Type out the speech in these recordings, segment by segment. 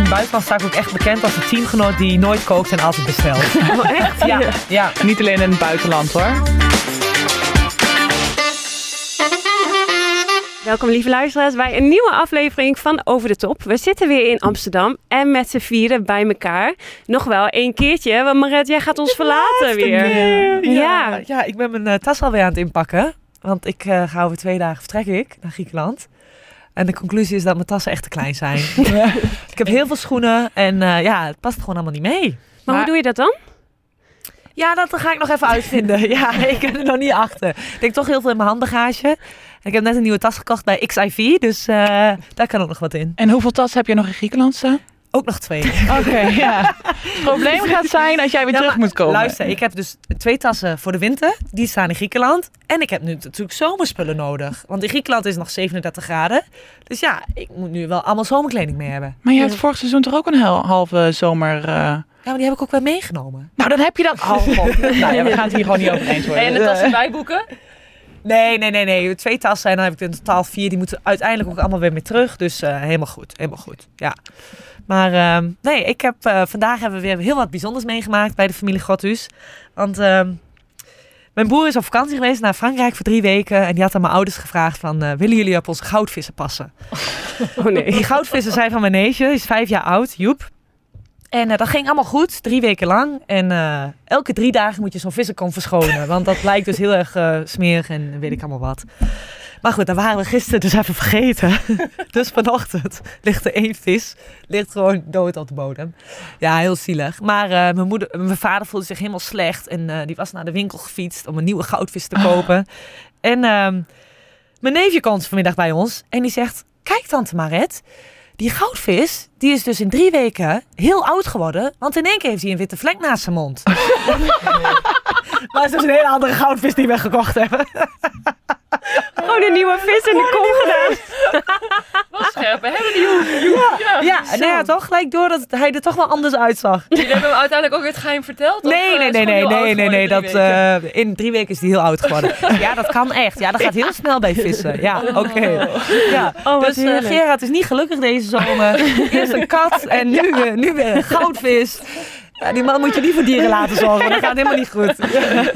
In het buitenland sta ik ook echt bekend als een teamgenoot die nooit kookt en altijd bestelt. echt? Ja, ja. Niet alleen in het buitenland hoor. Welkom lieve luisteraars bij een nieuwe aflevering van Over de Top. We zitten weer in Amsterdam en met z'n vieren bij elkaar. Nog wel één keertje, want Maret, jij gaat ons verlaten weer. Ja. Ja. ja, ik ben mijn eh, tas alweer aan het inpakken. Want ik eh, ga over twee dagen vertrek ik naar Griekenland. En de conclusie is dat mijn tassen echt te klein zijn. ik heb heel veel schoenen en eh, ja, het past gewoon allemaal niet mee. Maar, hoe doe je dat dan? Ja, dat ga ik nog even uitvinden. ja, ik ben er nog niet achter. Ik denk toch heel veel in mijn handbagage. En ik heb net een nieuwe tas gekocht bij XIV, dus eh, daar kan ook nog wat in. En hoeveel tassen heb je nog in Griekenland staan? Ook nog twee. Oké, ja. Het probleem gaat zijn als jij weer Ja, terug maar moet komen. Luister, ik heb dus twee tassen voor de winter. Die staan in Griekenland. En ik heb nu natuurlijk zomerspullen nodig. Want in Griekenland is het nog 37 graden. Dus ja, ik moet nu wel allemaal zomerkleding mee hebben. Maar je hebt vorig seizoen toch ook een halve zomer... eh, Ja, maar die heb ik ook wel meegenomen. Nou, dan heb je dat... Oh, god. nou ja, we gaan het hier gewoon niet over eens worden. En de tassen bijboeken? Nee, nee, nee, nee. Twee tassen en dan heb ik in totaal vier. Die moeten uiteindelijk ook allemaal weer mee terug. Dus eh, helemaal goed, helemaal goed. Ja. Maar ehm, nee, ik heb, eh, vandaag hebben we weer heel wat bijzonders meegemaakt bij de familie Grothuus. Want ehm, mijn broer is op vakantie geweest naar Frankrijk voor drie weken. En die had aan mijn ouders gevraagd van, eh, willen jullie op onze goudvissen passen? Oh nee. Die goudvissen zijn van mijn neefje, die is vijf jaar oud, Joep. En eh, dat ging allemaal goed, drie weken lang. En eh, elke drie dagen moet je zo'n vissenkom verschonen. Want dat lijkt dus heel erg eh, smerig en weet ik allemaal wat. Maar goed, daar waren we gisteren dus even vergeten. dus vanochtend ligt er één vis, ligt gewoon dood op de bodem. Ja, heel zielig. Maar mijn, moeder, mijn vader voelde zich helemaal slecht. En die was naar de winkel gefietst om een nieuwe goudvis te kopen. En ehm, mijn neefje komt vanmiddag bij ons en die zegt... Kijk, tante Maret, die goudvis, die is dus in drie weken heel oud geworden. Want in één keer heeft hij een witte vlek naast zijn mond. maar het is dus een hele andere goudvis die we gekocht hebben. Gewoon een nieuwe vis in de kom gedaan. Wat scherp. We hebben die joe. Ja, Ja, nou ja, toch gelijk door dat hij er toch wel anders uitzag. Jullie hebben hem uiteindelijk ook weer het geheim verteld? of, Nee, eh, nee, nee, nee, nee, nee, nee. Dat, in drie weken? eh, in drie weken is hij heel oud geworden. ja, dat kan echt. Ja, dat gaat heel snel bij vissen. Ja, oké. Ja. Oh, wat dus eh. Gerard is niet gelukkig deze zomer. Een kat en nu, eh, nu weer een goudvis. Ja, die man moet je niet voor dieren laten zorgen. Dat gaat helemaal niet goed.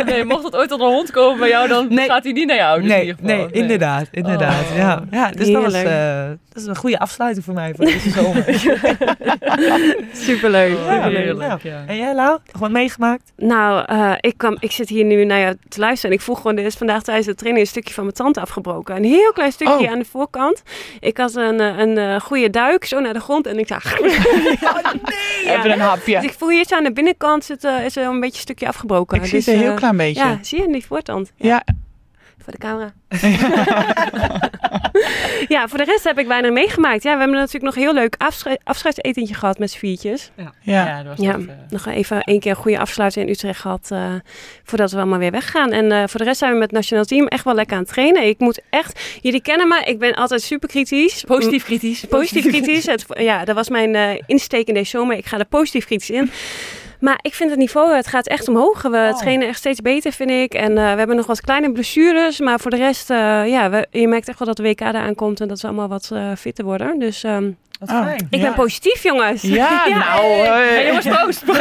Nee, mocht het ooit tot een hond komen bij jou, dan Nee. gaat hij niet naar jou. Dus in Nee, ieder geval. nee, inderdaad. inderdaad. Oh. Ja, ja, dus dat, was, Heerlijk. eh, dat is een goede afsluiting voor mij voor deze zomer. Superleuk. Ja, heerlijk, ja. En jij, Lau? Nog wat meegemaakt? Nou, eh, ik, kwam, ik zit hier nu naar jou te luisteren. En ik vroeg gewoon, er is vandaag tijdens de training een stukje van mijn tand afgebroken. Een heel klein stukje Oh. aan de voorkant. Ik had een, eh, een, eh, goede duik zo naar de grond en ik zag... Even een hapje. Dus ik voel hier zo aan de binnenkant zit, is er een beetje een stukje afgebroken. Ik zie Dus, het een heel eh, klein beetje. Ja, zie je die voortand? Ja, Ja, Voor de camera. ja, voor de rest heb ik weinig meegemaakt. Ja, we hebben natuurlijk nog een heel leuk afschei- afscheidsetentje gehad met z'n viertjes. ja. dat was Ja, even- nog even één keer een goede afsluiting in Utrecht gehad eh, voordat we allemaal weer weggaan. En eh, voor de rest zijn we met het nationaal team echt wel lekker aan het trainen. Ik moet echt, jullie kennen me, ik ben altijd super kritisch. Positief kritisch. Positief kritisch. Het, ja, dat was mijn eh, insteek in deze zomer. Ik ga er positief kritisch in. Maar ik vind het niveau, het gaat echt omhoog. We trainen echt steeds beter, vind ik. En eh, we hebben nog wat kleine blessures. Maar voor de rest, eh, ja, we, je merkt echt wel dat de WK eraan komt. En dat we allemaal wat eh, fitter worden. Dus ehm, Wat Oh. fijn. ik ben positief, jongens. Ja, nou... eh, Hey, jongens, proost.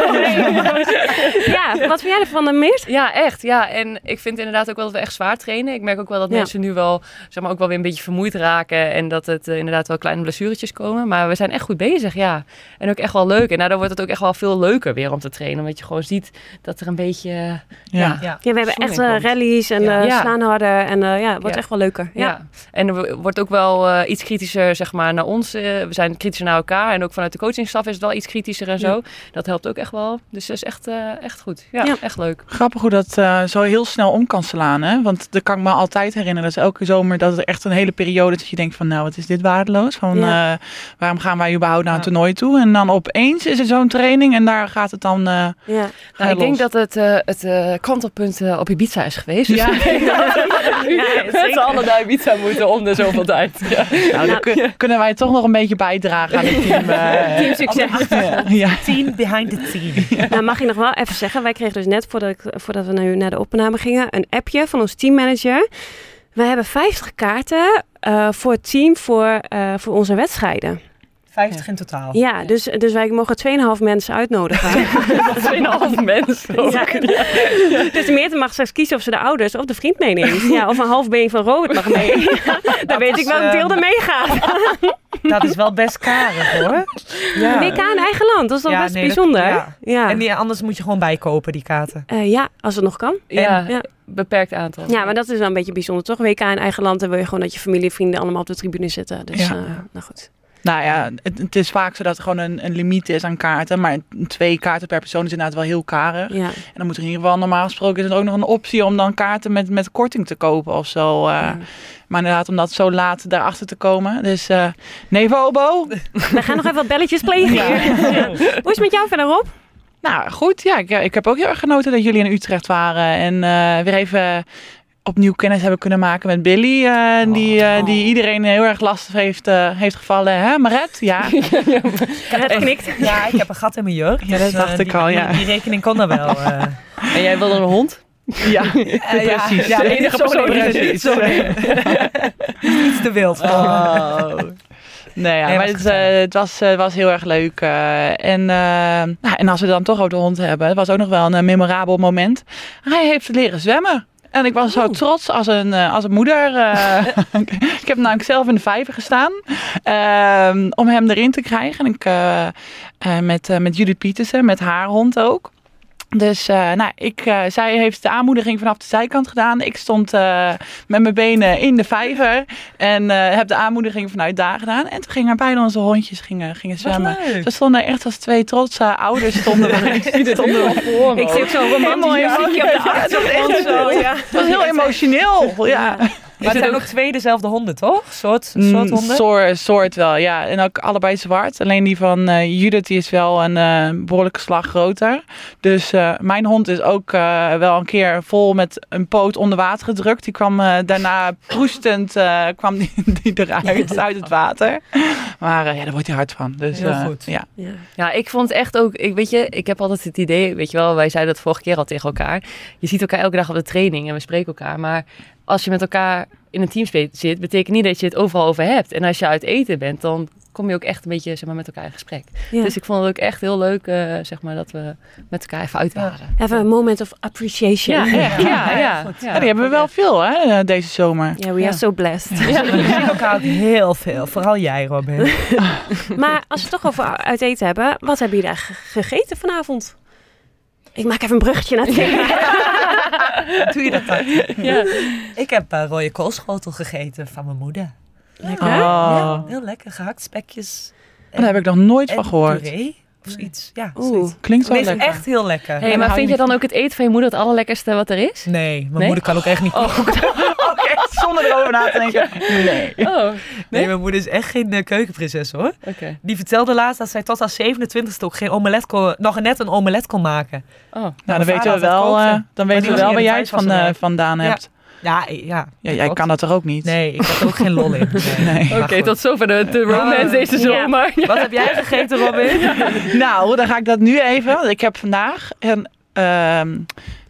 ja, wat vind jij ervan, eh, Meert? Ja, echt. Ja, en ik vind inderdaad ook wel dat we echt zwaar trainen. Ik merk ook wel dat Ja. mensen nu wel, zeg maar, ook wel weer een beetje vermoeid raken. En dat het eh, inderdaad wel kleine blessuretjes komen. Maar we zijn echt goed bezig, ja. En ook echt wel leuk. En daardoor wordt het ook echt wel veel leuker weer om te trainen. Omdat je gewoon ziet dat er een beetje... Ja. ja. We hebben echt eh, rallies en Ja. eh, slaan harder. En eh, ja, het wordt Ja. echt wel leuker. Ja. Ja. en er wordt ook wel eh, iets kritischer zeg maar, naar ons. We zijn zijn kritischer naar elkaar. En ook vanuit de coachingstaf is het wel iets kritischer en zo. Dat helpt ook echt wel. Dus dat is echt, eh, echt goed. Ja, Ja. echt leuk. Grappig hoe dat eh, zo heel snel om kan slaan. Hè? Want dat kan ik me altijd herinneren. Dat is elke zomer dat er echt een hele periode is dat je denkt van nou, wat is dit waardeloos? Van Ja. eh, waarom gaan wij überhaupt naar een Ja. toernooi toe? En dan opeens is er zo'n training en daar gaat het dan. Ja. Nou, ik denk dat het, het kantelpunt op Ibiza is geweest. Ja. met z'n allen naar Ibiza moeten om de zoveel tijd. Ja. nou, dan kun- kunnen wij toch nog een beetje bijdragen aan het team. eh, Team succes. ja, ja. Team behind the team. Nou, mag ik nog wel even zeggen, wij kregen dus net voordat, ik, voordat we nu naar de opname gingen, een appje van ons teammanager. We hebben 50 kaarten eh, voor het team voor, eh, voor onze wedstrijden. 50 in totaal. Ja, dus, dus wij mogen 2,5 mensen uitnodigen. 2,5 mensen. Ja. Dus Meerte mag straks kiezen of ze de ouders of de vriend meeneemt. Ja, of een half been van Robert mag mee. Dan weet ik is, welk deel ehm, er meegaat. Dat is wel best karig hoor. Ja. WK in eigen land, dat is toch Ja, best nee, dat- bijzonder. ja. ja. En die, anders moet je gewoon bijkopen, die kaarten. Eh, ja, als het nog kan. Ja, Ja. beperkt aantal. Ja, maar dat is wel een beetje bijzonder, toch? WK in eigen land, dan wil je gewoon dat je familie en vrienden allemaal op de tribune zitten. Dus, Ja. eh, nou goed. Nou ja, het, het is vaak zo dat er gewoon een, een limiet is aan kaarten. Maar twee kaarten per persoon is inderdaad wel heel karig. Ja. En dan moet er in ieder geval normaal gesproken is er ook nog een optie om dan kaarten met, met korting te kopen of zo. eh. Ja. Maar inderdaad, om dat zo laat daarachter te komen. Dus eh Nevo Obo. We gaan nog even wat belletjes plegen. Ja. Hoe is het met jou verder, Rob? Nou goed, ja, ik, ik heb ook heel erg genoten dat jullie in Utrecht waren. En eh, weer even opnieuw kennis hebben kunnen maken met Billy. eh, die, eh, die iedereen heel erg lastig heeft, eh, heeft gevallen. Hè, Maret? Ja. Het knikt. Ja, ik heb een gat in mijn jurk. Ja, dat dus, dacht eh, ik die- al, ja. Die, die rekening kon er wel. eh. En jij wilde een hond? ja, Eh, ja, precies. ja, de enige persoon die niet. er Iets te wild. Oh. Nee, ja, Nee, maar was het, het, was, was heel erg leuk. eh, en, eh, nou, en als we dan toch over de hond hebben, het was ook nog wel een memorabel moment. Hij heeft leren zwemmen. En ik was zo trots als een, eh, als een moeder. eh. ik heb namelijk zelf in de vijver gestaan. ehm, om hem erin te krijgen. En ik, eh, met, met Judith Pietersen, met haar hond ook. Dus eh, nou, ik, eh, zij heeft de aanmoediging vanaf de zijkant gedaan. Ik stond eh, met mijn benen in de vijver. En heb de aanmoediging vanuit daar gedaan. En toen gingen beide onze hondjes gingen, gingen zwemmen. Ze stonden echt als twee trotse ouders. Stonden we, we Ik zie romantisch muziekje op de achtergrond. Zo, ja. Het was heel emotioneel. Ja. Maar het zijn ook twee dezelfde honden, toch? Soort, soort Mm, honden? Soort, soort wel, ja. En ook allebei zwart. Alleen die van eh, Judith die is wel een eh, behoorlijke slag groter. Dus eh, mijn hond is ook wel een keer vol met een poot onder water gedrukt. Die kwam daarna proestend kwam die, die eruit uit het water. Maar ja, daar wordt hij hard van. Dus, Heel goed. Ja. Ja. Ja, ik vond echt ook, ik weet je, ik heb altijd het idee, weet je wel, wij zeiden dat vorige keer al tegen elkaar. Je ziet elkaar elke dag op de training en we spreken elkaar. Maar als je met elkaar in een team zit, betekent niet dat je het overal over hebt. En als je uit eten bent, dan kom je ook echt een beetje zeg maar, met elkaar in gesprek. Ja. Dus ik vond het ook echt heel leuk, eh, zeg maar, dat we met elkaar even uit waren. Even een moment of appreciation. Ja, echt. Ja, ja, ja. Ja, die hebben we wel veel hè, eh, deze zomer. Ja, we Ja. are so blessed. We zien elkaar ook heel veel. Vooral jij, Robin. Maar als we het toch over uit eten hebben, wat hebben jullie eigenlijk gegeten vanavond? Ik maak even een bruggetje naar het. Doe je dat dan? Ja. Ik heb eh, rode koolschotel gegeten van mijn moeder. Lekker. Oh. Ja, heel lekker. Gehakt spekjes. Daar heb ik nog nooit van en gehoord. puree of zoiets. Ja, Oeh. zoiets. Klinkt wel Het is lekker. echt heel lekker. Hey, maar vind je je dan ook het eten van je moeder het allerlekkerste wat er is? Nee, mijn Nee? moeder kan ook echt niet Oh, Oké, zonder erover na te denken. Nee. oh. Nee, mijn moeder is echt geen eh, keukenprinses hoor. oké. Die vertelde laatst dat zij tot haar 27ste ook geen omelet kon, nog net een omelet kon maken. Oh. Nou, dan weten we vader wel, eh, dan Maar weten die we was wel waar jij het eh, vandaan Ja. hebt. Ja, eh, ja. Ja, jij kan dat toch ook niet? Nee, ik had er ook geen lol in. Nee. Oké, tot zover de, de romance deze zomer. Wat heb jij gegeten, Robin? Nou, dan ga ik dat nu even. Ik heb vandaag een, ehm,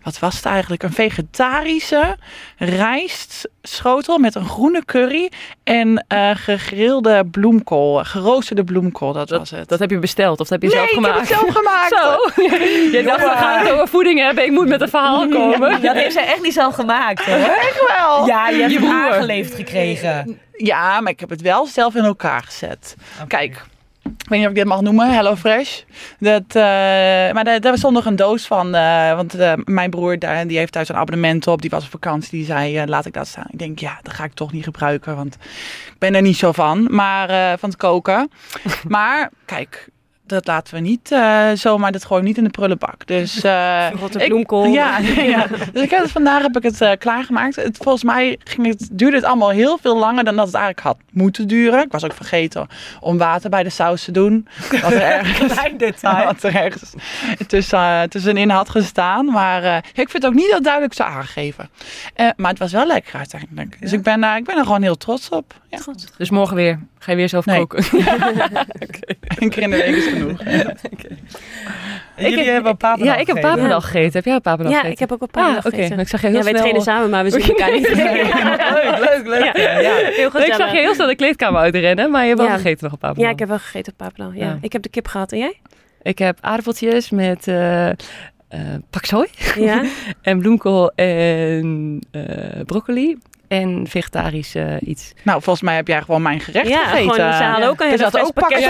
wat was het eigenlijk? Een vegetarische rijstschotel met een groene curry en eh, gegrilde bloemkool, geroosterde bloemkool, dat, was het. Dat heb je besteld of dat heb je nee, zelf ik gemaakt? heb het zelf gemaakt. Zo. Je dacht, we gaan het over voeding hebben. Ik moet met een verhaal komen. Dat heeft zij echt niet zelf gemaakt hoor. Echt wel. Ja, je hebt Je het broer. aangeleverd gekregen. Ja, maar ik heb het wel zelf in elkaar gezet. Kijk, Ik weet niet of ik dit mag noemen, HelloFresh. Dat, eh, maar daar, daar stond nog een doos van. eh, want eh, mijn broer daar, die heeft thuis een abonnement op. Die was op vakantie. Die zei, laat ik dat staan. Ik denk, ja, dat ga ik toch niet gebruiken. Want ik ben er niet zo van. Maar van het koken. maar kijk, dat laten we niet eh, zomaar. Dat we niet in de prullenbak. Dus... ik- bloemkool. ja, ja. Dus ik heb het, vandaag heb ik het eh, klaargemaakt. Het, volgens mij ging het, duurde het allemaal heel veel langer dan dat het eigenlijk had moeten duren. Ik was ook vergeten om water bij de saus te doen. Wat er ergens, Klein detail. wat er ergens tussen, tussenin had gestaan. Maar ik vind het ook niet heel duidelijk zo aangegeven. Maar het was wel lekker uiteindelijk. Dus ik, ben, ik ben er gewoon heel trots op. Ja. Dus morgen weer. Ga je weer zelf Nee. koken? Een keer in de week is genoeg. En jullie hebben een papendag Ja, ik heb papendag gegeten. Heb jij een papendag Ja, gegeten? ik heb ook een Ah, paar oké. gegeten. Maar Ik zag je heel Ja, wij trainen samen, maar we zien elkaar niet. leuk, leuk, leuk. Ja. Ja. Heel Nee, ik zag je heel snel de kleedkamer uitrennen, maar je hebt wel Ja. gegeten nog op papendag. Ja, ik heb wel gegeten op papendag. Ja. Ja. Ik heb de kip gehad en jij? Ik heb aardappeltjes met eh eh paksoi Ja. en bloemkool en eh, broccoli en vegetarisch eh, iets. Nou, volgens mij heb jij gewoon mijn gerecht Ja, gegeten. gewoon, ze halen ook een hele fles ook pakket in.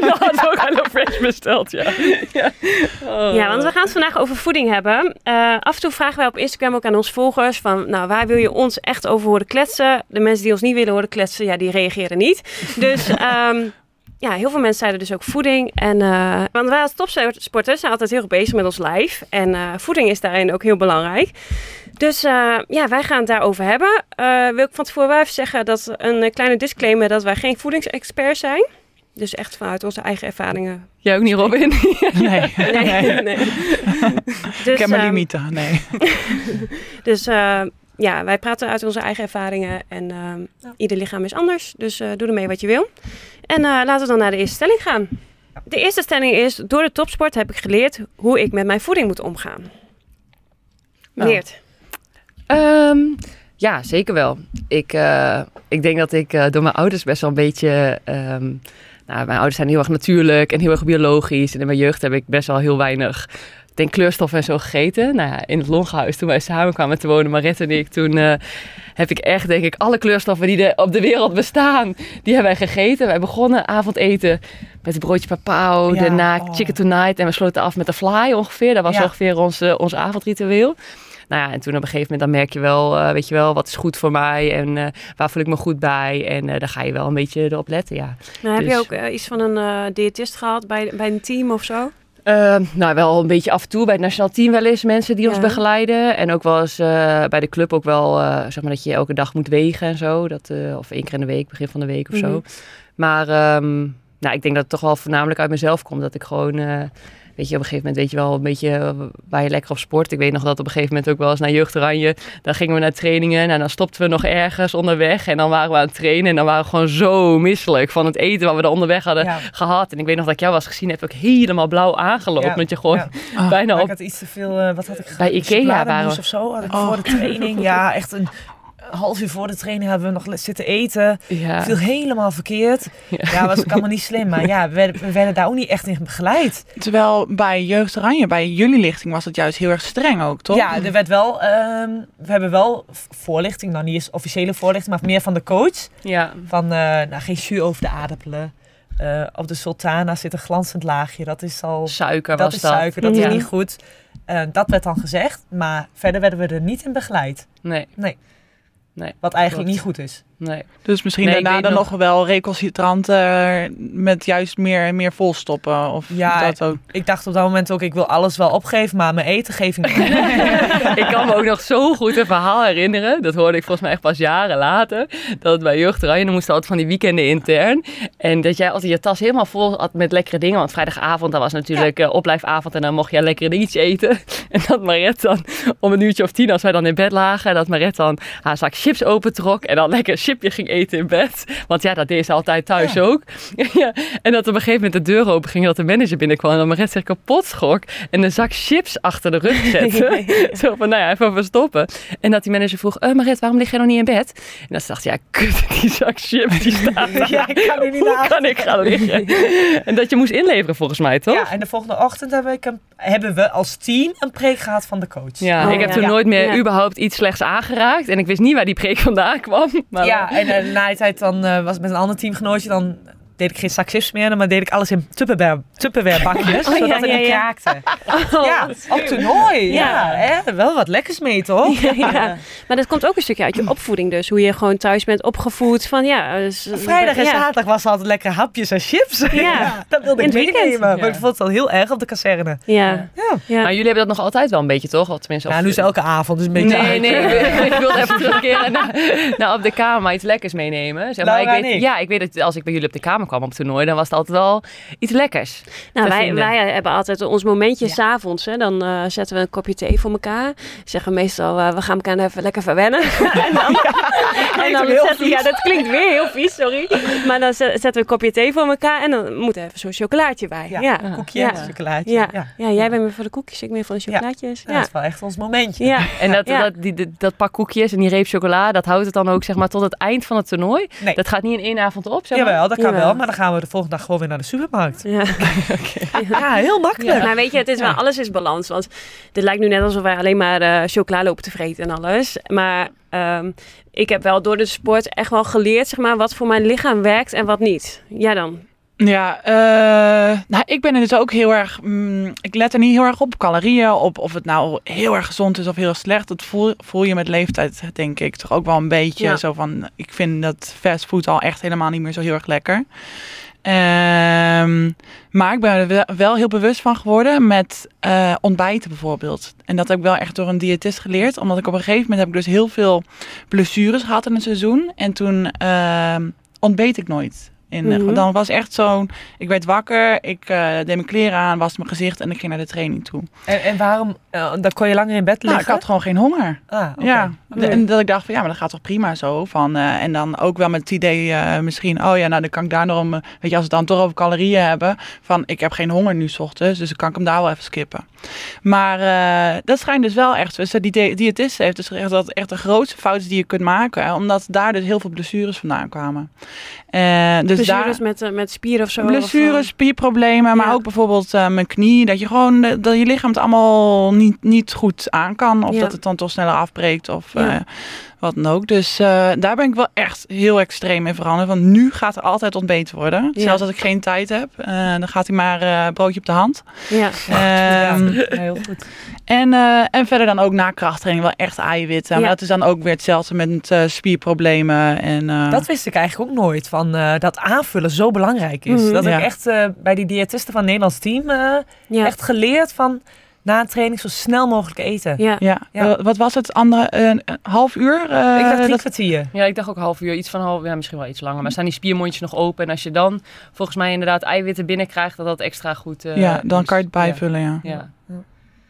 dat had ook Hello Fresh besteld, ja. ja. Oh. Ja, want we gaan het vandaag over voeding hebben. Eh, af en toe vragen wij op Instagram ook aan onze volgers van, nou, waar wil je ons echt over horen kletsen? De mensen die ons niet willen horen kletsen, ja, die reageren niet. Dus ehm, ja, heel veel mensen zeiden dus ook voeding. En, eh, want wij als topsporters zijn altijd heel erg bezig met ons lijf. En eh, voeding is daarin ook heel belangrijk. Dus eh, ja, wij gaan het daarover hebben. Eh, wil ik van tevoren wel even zeggen dat een eh, kleine disclaimer dat wij geen voedingsexperts zijn. Dus echt vanuit onze eigen ervaringen. Jij ook niet, Robin? Nee, Nee, nee. Dus, ik heb mijn ehm, limieten. Nee. Dus eh, ja, wij praten uit onze eigen ervaringen en ehm, ieder lichaam is anders. Dus eh, doe ermee wat je wil. En eh, laten we dan naar de eerste stelling gaan. De eerste stelling is, door de topsport heb ik geleerd hoe ik met mijn voeding moet omgaan. Nou. Leert. Ehm, ja, zeker wel. Ik, eh, ik denk dat ik eh, door mijn ouders best wel een beetje... ehm, nou, mijn ouders zijn heel erg natuurlijk en heel erg biologisch. En in mijn jeugd heb ik best wel heel weinig... Ik denk kleurstoffen en zo gegeten. Nou ja, in het Longhuis, toen wij samen kwamen te wonen, Marit en ik, toen eh, heb ik echt, denk ik, alle kleurstoffen die er op de wereld bestaan, die hebben wij gegeten. Wij begonnen avondeten met een broodje papau, Ja, daarna oh. chicken tonight en we sloten af met de fly ongeveer. Dat was Ja. ongeveer ons, ons avondritueel. Nou ja, en toen op een gegeven moment dan merk je wel, eh, weet je wel, wat is goed voor mij en eh, waar voel ik me goed bij. En eh daar ga je wel een beetje erop letten, ja. Nou, heb je Dus- ook iets van een diëtist gehad bij, bij een team of zo? Eh, nou, wel een beetje af en toe bij het nationaal team wel eens mensen die ons begeleiden. En ook wel eens bij de club ook wel, zeg maar dat je elke dag moet wegen en zo. Dat, of één keer in de week, begin van de week of Mhm. zo. Maar ehm, nou, ik denk dat het toch wel voornamelijk uit mezelf komt. Dat ik gewoon, weet je, op een gegeven moment weet je wel een beetje waar je lekker op sport. Ik weet nog dat op een gegeven moment ook wel eens naar Jeugd Oranje. Dan gingen we naar trainingen en dan stopten we nog ergens onderweg. En dan waren we aan het trainen en dan waren we gewoon zo misselijk van het eten wat we er onderweg hadden Ja. gehad. En ik weet nog dat ik jou was gezien heb, ook helemaal blauw aangelopen. Ja, Dat je gewoon bijna Maar op... ik had iets te veel, eh, wat had ik? Bij Ikea waren we. of zo had ik Oh. voor de training. Ja, echt een half uur voor de training hebben we nog zitten eten. Ja. Viel helemaal verkeerd. Ja. Ja, was ook allemaal niet slim. Maar ja, we werden, we werden daar ook niet echt in begeleid. Terwijl bij Jeugd Oranje, bij jullie lichting, was het juist heel erg streng ook, toch? Ja, er werd wel, ehm, we hebben wel voorlichting, nou niet eens officiële voorlichting, maar meer van de coach. Ja. Van eh, nou, geen jus over de aardappelen. Eh, op de sultana zit een glanzend laagje. Dat is al Suiker dat was is dat. suiker, dat Ja. is niet goed. Eh, dat werd dan gezegd, maar verder werden we er niet in begeleid. Nee, Wat eigenlijk Klopt. niet goed is. Nee. Dus misschien Nee, daarna dan nog- nog wel recalcitrant eh, met juist meer, meer volstoppen. Of Ja, dat ook. Ik dacht op dat moment ook, ik wil alles wel opgeven, maar mijn eten geef ik niet. ik kan me ook nog zo goed een verhaal herinneren. Dat hoorde ik volgens mij echt pas jaren later. Dat het bij Jeugd Oranje, dan moesten altijd van die weekenden intern. En dat jij altijd je tas helemaal vol had met lekkere dingen. Want vrijdagavond, dat was natuurlijk eh, opblijfavond. En dan mocht je lekkere dingetjes eten. En dat Maret dan om een uurtje of tien, als wij dan in bed lagen. Dat Maret dan haar zak chips opentrok. En dan lekker chipje ging eten in bed. Want ja, dat deed ze altijd thuis Ja. ook. ja. En dat op een gegeven moment de deur open ging. Dat de manager binnenkwam. En dat Maret zich kapot schrok. En een zak chips achter de rug zette. Zo van, nou ja, even verstoppen. En dat die manager vroeg, eh Maret, waarom lig jij nog niet in bed? En dan dacht ze, ja, kut, die zak chips, die staat daar. Ja, ik kan niet Hoe naar kan ik gaan liggen? En dat je moest inleveren volgens mij, toch? Ja, en de volgende ochtend hebben, ik een, hebben we als team een preek gehad van de coach. Ja, Oh, ik heb ja. toen Ja. nooit meer Ja. überhaupt iets slechts aangeraakt. En ik wist niet waar die preek vandaan kwam. Maar Ja, en eh, na die tijd dan eh, was met een ander teamgenootje, dan deed ik geen zak chips meer, maar deed ik alles in Tupperware, Tupperware bakjes, Oh, ja, zodat het ja, niet ja. kraakte. Oh, ja, op toernooi. Ja, Ja. hè? wel wat lekkers mee, toch? Ja, ja. Maar dat komt ook een stukje uit je opvoeding dus. Hoe je gewoon thuis bent opgevoed van ja... dus- Vrijdag en ja. zaterdag was er altijd lekker hapjes en chips. Ja. dat wilde ik het meenemen. Maar ik vond het al heel erg op de kazerne. Ja. Ja, Ja. Maar jullie hebben dat nog altijd wel een beetje, toch? Of tenminste, ja nu is elke avond dus een beetje Nee, uit. nee, ik wil- ik wilde even terugkeren naar, naar op de kamer iets lekkers meenemen. Zeg maar, Laura ik weet, ik. ja, ik weet dat als ik bij jullie op de kamer kwam op toernooi, dan was het altijd wel iets lekkers. Nou, wij, vinden. wij hebben altijd ons momentje Ja. s s'avonds. hè. Dan eh, zetten we een kopje thee voor elkaar. Zeggen we meestal, eh, we gaan elkaar even lekker verwennen. en dan, en dan heel zetten, ja, dat klinkt weer heel vies, sorry. Maar dan zet- zetten we een kopje thee voor elkaar. En dan moet er even zo'n chocolaatje bij. Ja, Ja, Een koekje Ja. en een chocolaatje. Ja. Ja. Ja, jij bent meer voor de koekjes, ik meer voor de chocolaatjes. Ja, Ja, dat is wel echt ons momentje. ja. En dat, Ja. dat, die, die- dat pak koekjes en die reep chocola, dat houdt het dan ook zeg maar tot het eind van het toernooi. Nee. Dat gaat niet in één avond op, zeg maar. Jawel, dat kan Jawel. wel. Maar dan gaan we de volgende dag gewoon weer naar de supermarkt. ja. Ja, heel makkelijk. Maar weet je, het is wel, alles is balans. Want dit lijkt nu net alsof wij alleen maar eh chocola lopen te vreten en alles. Maar ehm, ik heb wel door de sport echt wel geleerd, zeg maar, wat voor mijn lichaam werkt en wat niet. Ja dan. Ja, eh, nou, ik ben er dus ook heel erg. mm, ik let er niet heel erg op calorieën, op of het nou heel erg gezond is of heel erg slecht. Dat voel, voel je met leeftijd, denk ik, toch ook wel een beetje. Ja. Zo van, ik vind dat fastfood al echt helemaal niet meer zo heel erg lekker. Ehm, maar ik ben er wel- heel bewust van geworden met eh, ontbijten bijvoorbeeld. En dat heb ik wel echt door een diëtist geleerd. Omdat ik op een gegeven moment heb ik dus heel veel blessures gehad in het seizoen. En toen ehm, ontbeet ik nooit. In, eh, Mhm. Dan was echt zo'n, ik werd wakker, ik eh, deed mijn kleren aan, was mijn gezicht en ik ging naar de training toe. En, en waarom? eh, dan kon je langer in bed Nou, liggen? ik had gewoon geen honger. Ah. Ja, en dat ik dacht van ja, maar dat gaat toch prima zo. Van, en dan ook wel met het idee misschien, oh ja, nou dan kan ik daar nog om, weet je, als we het dan toch over calorieën hebben, van ik heb geen honger nu 's ochtends, dus dan kan ik hem daar wel even skippen. Maar eh, dat schijnt dus wel echt, dus die di- diëtist heeft dus gezegd dat echt de grootste fout die je kunt maken, omdat daar dus heel veel blessures vandaan kwamen. Eh, dus Blessures daar, met, eh, met spieren of zo. Blessures, spierproblemen, maar Ja. ook bijvoorbeeld mijn knie. Dat je gewoon dat je lichaam het allemaal niet, niet goed aan kan. Of Ja. dat het dan toch sneller afbreekt of Ja. Wat dan ook. Dus eh, daar ben ik wel echt heel extreem in veranderd. Want nu gaat er altijd ontbeten worden. Ja. Zelfs als ik geen tijd heb, eh, dan gaat hij maar eh, broodje op de hand. ja. Ehm, Ja, heel goed. en, eh, en verder dan ook na krachttraining wel echt eiwitten. Ja. Maar dat is dan ook weer hetzelfde met eh, spierproblemen. En, eh, Dat wist ik eigenlijk ook nooit, van, eh, dat aanvullen zo belangrijk is. Mhm. Dat Ja. ik echt eh, bij die diëtisten van het Nederlands team eh, Ja. echt geleerd van na een training zo snel mogelijk eten. Ja. ja. Ja. Wat was het andere? een half uur? Eh, ik dacht drie dat- kwartier. Ja, ik dacht ook half uur, iets van half, ja, misschien wel iets langer. Maar staan die spiermondjes nog open? En als je dan volgens mij inderdaad eiwitten binnenkrijgt, dat dat extra goed eh, ja, dan is. kan je het bijvullen, ja. Ja.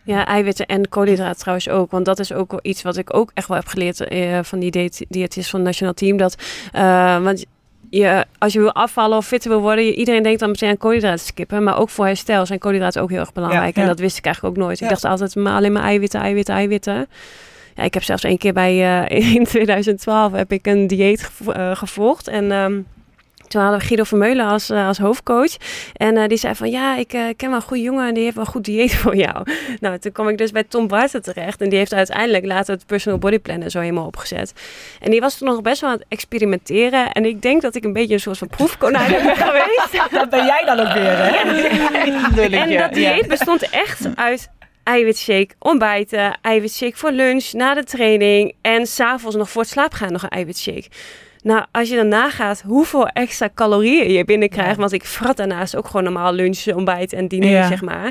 Ja, eiwitten en koolhydraten trouwens ook. Want dat is ook iets wat ik ook echt wel heb geleerd eh, van die diët- diëtist van het nationaal team. Dat, eh, want je, als je wil afvallen of fitter wil worden, iedereen denkt dan meteen aan koolhydraten skippen. Maar ook voor herstel zijn koolhydraten ook heel erg belangrijk. Ja, En dat wist ik eigenlijk ook nooit. Ik dacht altijd maar alleen maar eiwitten, eiwitten, eiwitten. Ja, ik heb zelfs één keer bij, eh, in 2012 heb ik een dieet gevo- eh, gevolgd. En ehm, toen hadden we Guido Vermeulen als, eh, als hoofdcoach. En eh, die zei van, ja, ik eh, ken wel een goede jongen en die heeft wel een goed dieet voor jou. Nou, toen kwam ik dus bij Tom Barten terecht. En die heeft uiteindelijk later het personal body plan zo helemaal opgezet. En die was toen nog best wel aan het experimenteren. En ik denk dat ik een beetje een soort van proefkonijn ben geweest. Dat ben jij dan ook weer, hè? En dat dieet bestond echt uit eiwitshake, ontbijten, eiwitshake voor lunch, na de training en s'avonds nog voor het slaapgaan nog een eiwitshake. Nou, als je dan nagaat hoeveel extra calorieën je binnenkrijgt, Ja. want ik vrat daarnaast ook gewoon normaal lunch, ontbijt en diner, Ja. zeg maar.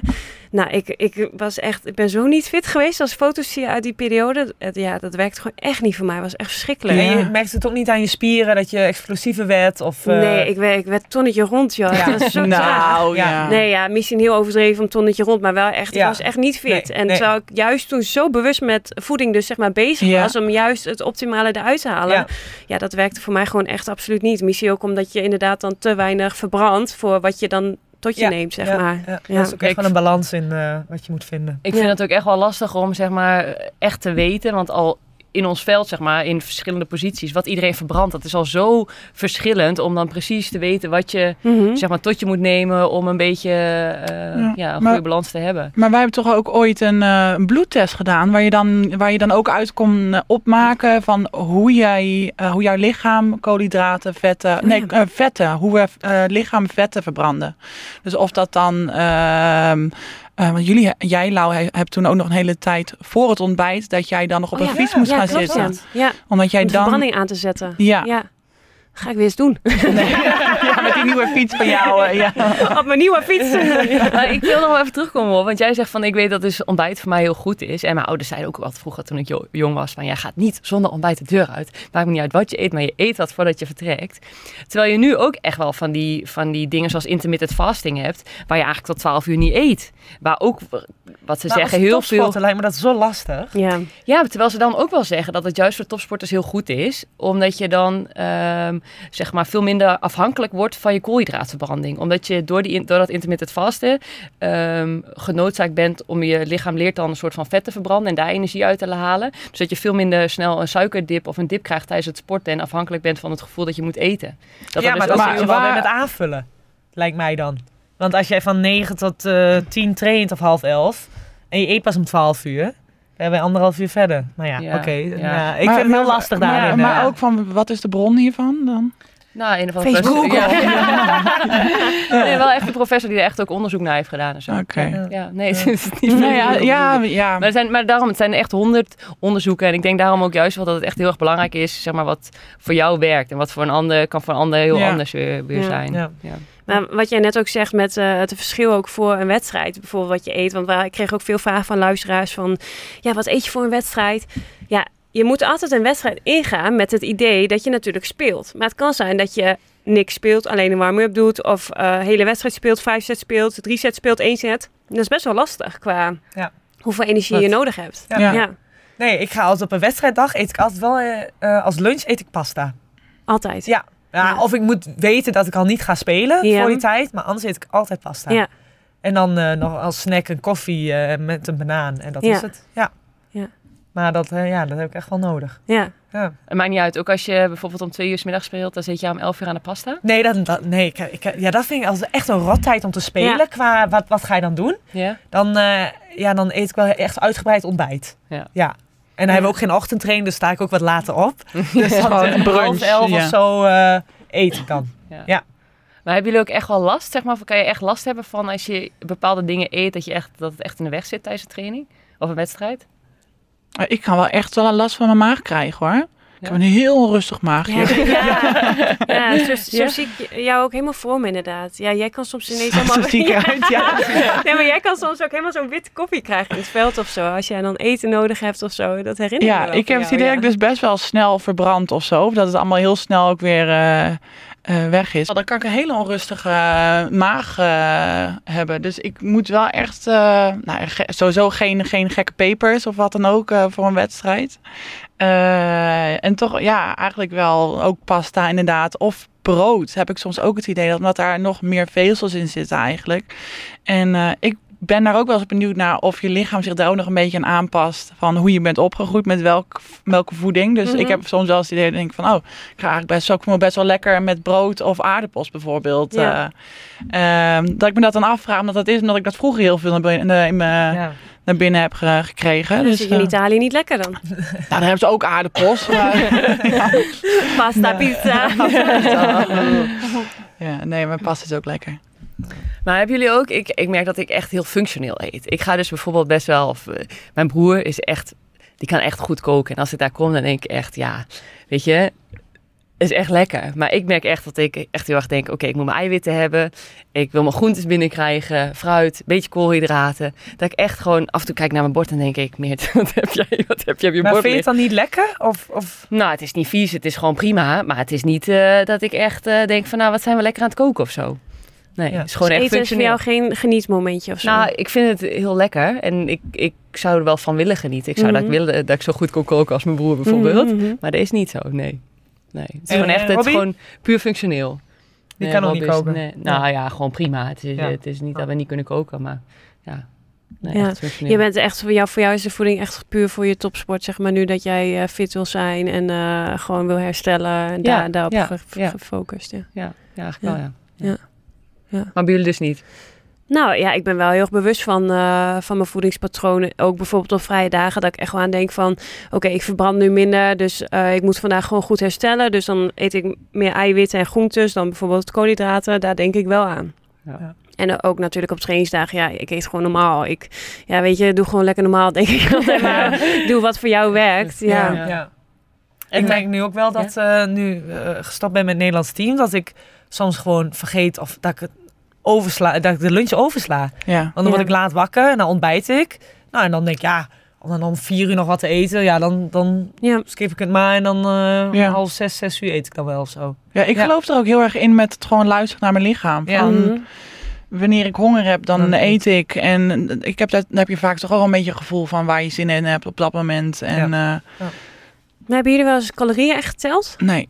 Nou, ik, ik was echt, ik ben zo niet fit geweest als foto's zie je uit die periode. Het, ja, dat werkt gewoon echt niet voor mij. Het was echt verschrikkelijk. Ja. je merkte het ook niet aan je spieren dat je explosiever werd? Of, eh, Nee, ik werd, ik werd tonnetje rond, joh. Ja. Dat was zo nou, Ja. ja. Nee, ja, misschien heel overdreven om tonnetje rond, maar wel echt, ik Ja. was echt niet fit. Nee, en nee. terwijl ik juist toen zo bewust met voeding dus zeg maar bezig Ja. was om juist het optimale eruit te halen. Ja. Ja. dat werkte voor mij gewoon echt absoluut niet. Misschien ook omdat je inderdaad dan te weinig verbrandt voor wat je dan tot je Ja, neemt, zeg ja, maar. Ja, Ja. Dat is ook echt wel een balans in eh, wat je moet vinden. Ik Ja. vind het ook echt wel lastig om zeg maar echt te weten. Want al in ons veld, zeg maar, in verschillende posities, wat iedereen verbrandt. Dat is al zo verschillend om dan precies te weten wat je, Mhm. zeg maar, tot je moet nemen om een beetje eh, Ja, ja, een maar- goede balans te hebben. Maar wij hebben toch ook ooit een, eh, een bloedtest gedaan, waar je, dan, waar je dan ook uit kon eh, opmaken van hoe, jij, hoe jouw lichaam koolhydraten, vetten, nee, vetten, hoe we lichaam vetten verbranden. Dus of dat dan, eh, want jullie, jij Lau, he- hebt toen ook nog een hele tijd voor het ontbijt, dat jij dan nog op Oh een ja. fiets moest ja, gaan zitten. Ja. Omdat jij om de dan, verbranding aan te zetten. ja, Ja. Ga ik weer eens doen. ja, met die nieuwe fiets van jou, eh, ja. Op mijn nieuwe fiets. Maar ik wil nog wel even terugkomen op, want jij zegt van ik weet dat dus ontbijt voor mij heel goed is. En mijn ouders zeiden ook altijd vroeger toen ik jo- jong was van jij gaat niet zonder ontbijt de deur uit. Maakt me niet uit wat je eet, maar je eet dat voordat je vertrekt. Terwijl je nu ook echt wel van die, van die dingen zoals intermittent fasting hebt, waar je eigenlijk tot 12 uur niet eet. Waar ook, wat ze zeggen, heel veel... lijkt me dat zo lastig. Ja. Ja, terwijl ze dan ook wel zeggen dat het juist voor topsporters heel goed is. Omdat je dan ehm, zeg maar veel minder afhankelijk wordt van je koolhydraatverbranding. Omdat je door, die, door dat intermittent vasten ehm genoodzaakt bent om je lichaam leert dan een soort van vet te verbranden en daar energie uit te halen. Dus dat je veel minder snel een suikerdip of een dip krijgt tijdens het sporten en afhankelijk bent van het gevoel dat je moet eten. Dat ja, maar dus dat moet je heel- wel weer met aanvullen. Lijkt mij dan. Want als jij van 9 tot eh 10 traint of half 11 en je eet pas om 12 uur, dan ben je anderhalf uur verder. Maar ja, Ja, oké. ja. ja, ik Maar- vind het heel maar- lastig maar- daarin. Maar, eh. ook van, wat is de bron hiervan dan? Nou, een of andere Facebook. Ja. Nee, wel echt een professor die er echt ook onderzoek naar heeft gedaan en zo. Oké. Ja, ja, nee, het is niet Nou ja, ja, ja. Maar, zijn, maar daarom, het zijn echt honderd onderzoeken. En ik denk daarom ook juist wel dat het echt heel erg belangrijk is, zeg maar, wat voor jou werkt. En wat voor een ander kan voor een ander heel Ja. anders weer, weer Ja. zijn. Ja. Maar wat jij net ook zegt met eh, het verschil ook voor een wedstrijd, bijvoorbeeld wat je eet. Want wij- ik kreeg ook veel vragen van luisteraars van, ja, wat eet je voor een wedstrijd? Ja, je moet altijd een wedstrijd ingaan met het idee dat je natuurlijk speelt. Maar het kan zijn dat je niks speelt, alleen een warm-up doet, of eh hele wedstrijd speelt, vijf sets speelt, drie sets speelt, één set. Dat is best wel lastig qua Ja. hoeveel energie Wat? je nodig hebt. Ja. Ja. ja Nee, ik ga altijd op een wedstrijddag, eet ik altijd wel, eh, als lunch eet ik pasta. altijd. Ja. Ja, Ja. Of ik moet weten dat ik al niet ga spelen Ja. voor die tijd, maar anders eet ik altijd pasta. Ja. En dan eh, nog als snack een koffie eh, met een banaan en dat Ja. is het. Ja. Ja. Maar dat, eh, ja, dat heb ik echt wel nodig. Ja. Ja. Het maakt niet uit. Ook als je bijvoorbeeld om twee uur 's middag speelt, dan zit je om elf uur aan de pasta. Nee, dat, dat, nee ik, ik, ja, dat vind ik als echt een rottijd om te spelen. Ja. Qua wat, wat ga je dan doen? Ja. Dan, eh, ja, dan eet ik wel echt uitgebreid ontbijt. Ja. ja. En dan hebben we ook geen ochtendtraining, dus sta ik ook wat later op. Dus dan Gewoon een brunch, half elf ja. of zo eh, eet ik dan. Maar hebben jullie ook echt wel last, zeg maar? Of kan je echt last hebben van als je bepaalde dingen eet, dat, je echt, dat het echt in de weg zit tijdens een training? Of een wedstrijd? Ik kan wel echt wel een last van mijn maag krijgen hoor. Ik heb een heel onrustig maagje. Ja, ja zo, zo Ja? zie ik jou ook helemaal voor me inderdaad. Ja, jij kan soms ineens helemaal... Zo zie ik eruit, ja. Nee, maar jij kan soms ook helemaal zo'n witte koffie krijgen in het veld of zo. Als jij dan eten nodig hebt of zo. Dat herinner ik me Ja, ik heb het idee ja. dat ik dus best wel snel verbrand of zo. Of dat het allemaal heel snel ook weer eh, eh, weg is. Dan kan ik een hele onrustige eh, maag eh, hebben. Dus ik moet wel echt, nou, sowieso geen, geen gekke pepers of wat dan ook voor een wedstrijd. En toch, ja, eigenlijk wel ook pasta inderdaad. Of brood heb ik soms ook het idee dat omdat daar nog meer vezels in zitten eigenlijk. En ik ben daar ook wel eens benieuwd naar of je lichaam zich daar ook nog een beetje aan aanpast. Van hoe je bent opgegroeid met welk, welke voeding. Dus Mhm. ik heb soms wel eens het idee dat ik denk van, oh, ik ga eigenlijk best, ook me best wel lekker met brood of aardappels bijvoorbeeld. Ja. eh, ehm, dat ik me dat dan afvraag, omdat dat is omdat ik dat vroeger heel veel naar binnen, in mijn, Ja. naar binnen heb ge- gekregen. Dus, je in eh, Italië niet lekker dan. nou, dan hebben ze ook aardappels. maar- Pasta, pizza. ja, nee, mijn pasta is ook lekker. Maar hebben jullie ook, ik, ik merk dat ik echt heel functioneel eet. Ik ga dus bijvoorbeeld best wel, of, eh, mijn broer is echt, die kan echt goed koken. En als ik daar kom, dan denk ik echt, ja, weet je, is echt lekker. Maar ik merk echt dat ik echt heel erg denk, oké, ik moet mijn eiwitten hebben. Ik wil mijn groentes binnenkrijgen, fruit, beetje koolhydraten. Dat ik echt gewoon af en toe kijk naar mijn bord en denk ik, Meert, wat heb jij, wat heb jij op je Maar bord vind je het dan niet lekker? Of, of... Nou, het is niet vies, het is gewoon prima. Maar het is niet eh, dat ik echt eh, denk van, nou, wat zijn we lekker aan het koken of zo. Nee, Ja. het is gewoon Dus echt eten is voor jou geen genietmomentje of zo. Nou, ik vind het heel lekker en ik, ik zou er wel van willen genieten. Ik zou dat, Mhm. ik willen dat ik zo goed kon koken als mijn broer bijvoorbeeld. Mhm, mhm. Maar dat is niet zo, nee. nee. Het is En, gewoon echt eh, het is gewoon puur functioneel. Die Nee, kan nog Rob niet koken. nee. nou ja, gewoon prima. Het is, Ja. het is niet dat we niet kunnen koken, maar ja. Nee, Ja. Je bent echt, voor jou, voor jou is de voeding echt puur voor je topsport, zeg maar. Nu dat jij eh, fit wil zijn en eh, gewoon wil herstellen en Ja, daar, daarop ja, ge- ja. gefocust. Ja. Ja, ja eigenlijk Ja. wel, ja. Ja. Maar bij jullie dus niet? Nou ja, ik ben wel heel erg bewust van, eh, van mijn voedingspatronen. Ook bijvoorbeeld op vrije dagen dat ik echt wel aan denk van... oké, ik verbrand nu minder, dus eh, ik moet vandaag gewoon goed herstellen. Dus dan eet ik meer eiwitten en groentes dan bijvoorbeeld koolhydraten. Daar denk ik wel aan. Ja. En ook natuurlijk op trainingsdagen, ja, ik eet gewoon normaal. Ik, ja, weet je, doe gewoon lekker normaal, denk ik altijd maar. doe wat voor jou werkt, ja. Ja. Ja. Ik merk nu ook wel dat eh nu gestopt ben met het Nederlands team, dat ik soms gewoon vergeet of dat ik het oversla, dat ik de lunch oversla. Ja. Want dan Ja. word ik laat wakker en dan ontbijt ik. Nou, en dan denk ik, ja, om dan om vier uur nog wat te eten, ja, dan, dan Ja, skip ik het maar en dan eh Ja. half zes, zes uur eet ik dan wel of zo. ja, ik Ja. geloof er ook heel erg in met het gewoon luisteren naar mijn lichaam. Ja. Van, Mhm. wanneer ik honger heb, dan Dan eet ik. En ik heb dat, dan heb je vaak toch ook wel een beetje een gevoel van waar je zin in hebt op dat moment. En eh, Maar hebben jullie wel eens calorieën echt geteld? nee.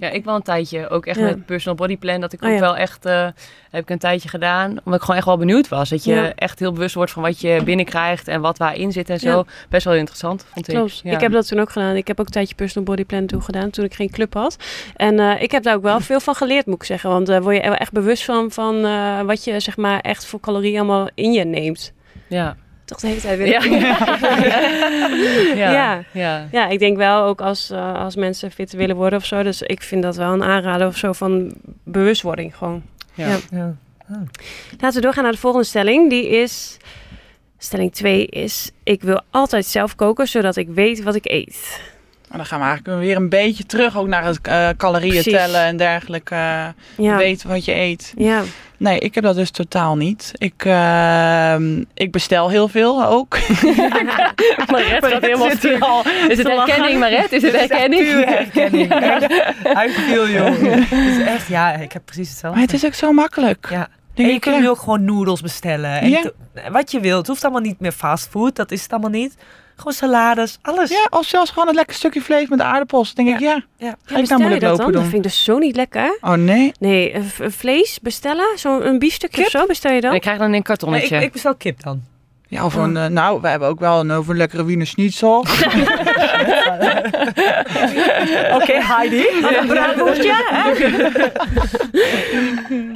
Ja, ik wel een tijdje. Ook echt Ja. met personal body plan. Dat ik Oh, ook ja. wel echt, eh, heb ik een tijdje gedaan. Omdat ik gewoon echt wel benieuwd was. Dat je Ja. echt heel bewust wordt van wat je binnenkrijgt en wat waarin zit en zo. Best wel interessant, vond ik. Klopt. Ik heb dat toen ook gedaan. Ik heb ook een tijdje personal body plan toen gedaan, toen ik geen club had. En eh, ik heb daar ook wel veel van geleerd, moet ik zeggen. Want daar word je echt bewust van, van eh, wat je zeg maar echt voor calorieën allemaal in je neemt. Ja. Toch de hele tijd weer. Ja. ja. Ja. ja. Ja, ik denk wel ook als, eh, als mensen fit willen worden of zo. Dus ik vind dat wel een aanrader of zo van bewustwording gewoon. Ja. Ja. Ja. Laten we doorgaan naar de volgende stelling. Die is... Stelling 2 is... Ik wil altijd zelf koken, zodat ik weet wat ik eet. Maar dan gaan we eigenlijk weer een beetje terug ook naar het eh, calorieën Precies. tellen en dergelijke. eh, Ja. Weten wat je eet. Ja. Nee, ik heb dat dus totaal niet. Ik, ehm, ik bestel heel veel ook. Mariette gaat helemaal. Is het herkenning, Mariette? Is het herkenning? Puur herkenning. I feel you. Het is echt, ja, ik heb precies hetzelfde. Maar het is ook zo makkelijk. Ja. En je ik, kunt ja. nu ook gewoon noedels bestellen. En Ja. wat je wilt. Het hoeft allemaal niet meer fastfood. Dat is het allemaal niet. Gewoon salades, alles. Ja, of zelfs gewoon een lekker stukje vlees met aardappels. Denk ik, ja, Ja. ga Ja, ik dat lopen dan? Dat doen. vind ik dus zo niet lekker. Oh nee. Nee, een v- een vlees bestellen? Zo'n biefstukje of Kip? zo bestel je dan? Ik krijg dan een Nee, ik, kartonnetje. ik bestel kip dan. Ja, of een, eh, nou, we hebben ook wel een over een lekkere Wiener Schnitzel. Oké, Heidi. Een braadworstje?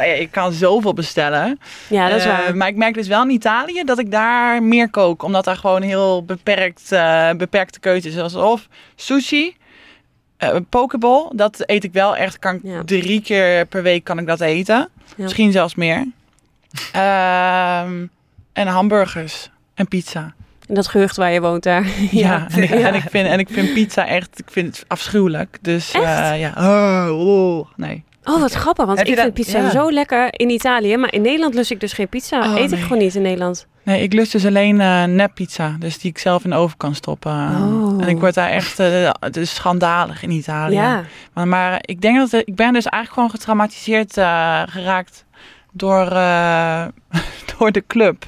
Nou ja, ik kan zoveel bestellen. Ja, dat is Eh, waar. maar ik merk dus wel in Italië dat ik daar meer kook. Omdat daar gewoon heel beperkt, eh, beperkte keuzes is. Of sushi, eh pokeball. Dat eet ik wel echt. Kan Ja. Drie keer per week kan ik dat eten. Ja. Misschien zelfs meer. Ehm, en hamburgers en pizza. In dat gehucht waar je woont daar. Ja, En, ik, en, ik vind, en ik vind pizza echt ik vind het afschuwelijk. Dus eh, ja, oh, oh, nee. Oh, wat grappig, want Heb ik vind dat- pizza ja. zo lekker in Italië. Maar in Nederland lust ik dus geen pizza. Oh, Eet ik gewoon niet in Nederland. Nee, ik lust dus alleen eh neppizza. Dus die ik zelf in de oven kan stoppen. Oh. En ik word daar echt eh, het is schandalig in Italië. Ja. Maar, maar ik denk dat het- ik ben dus eigenlijk gewoon getraumatiseerd eh, geraakt door, eh, door de club.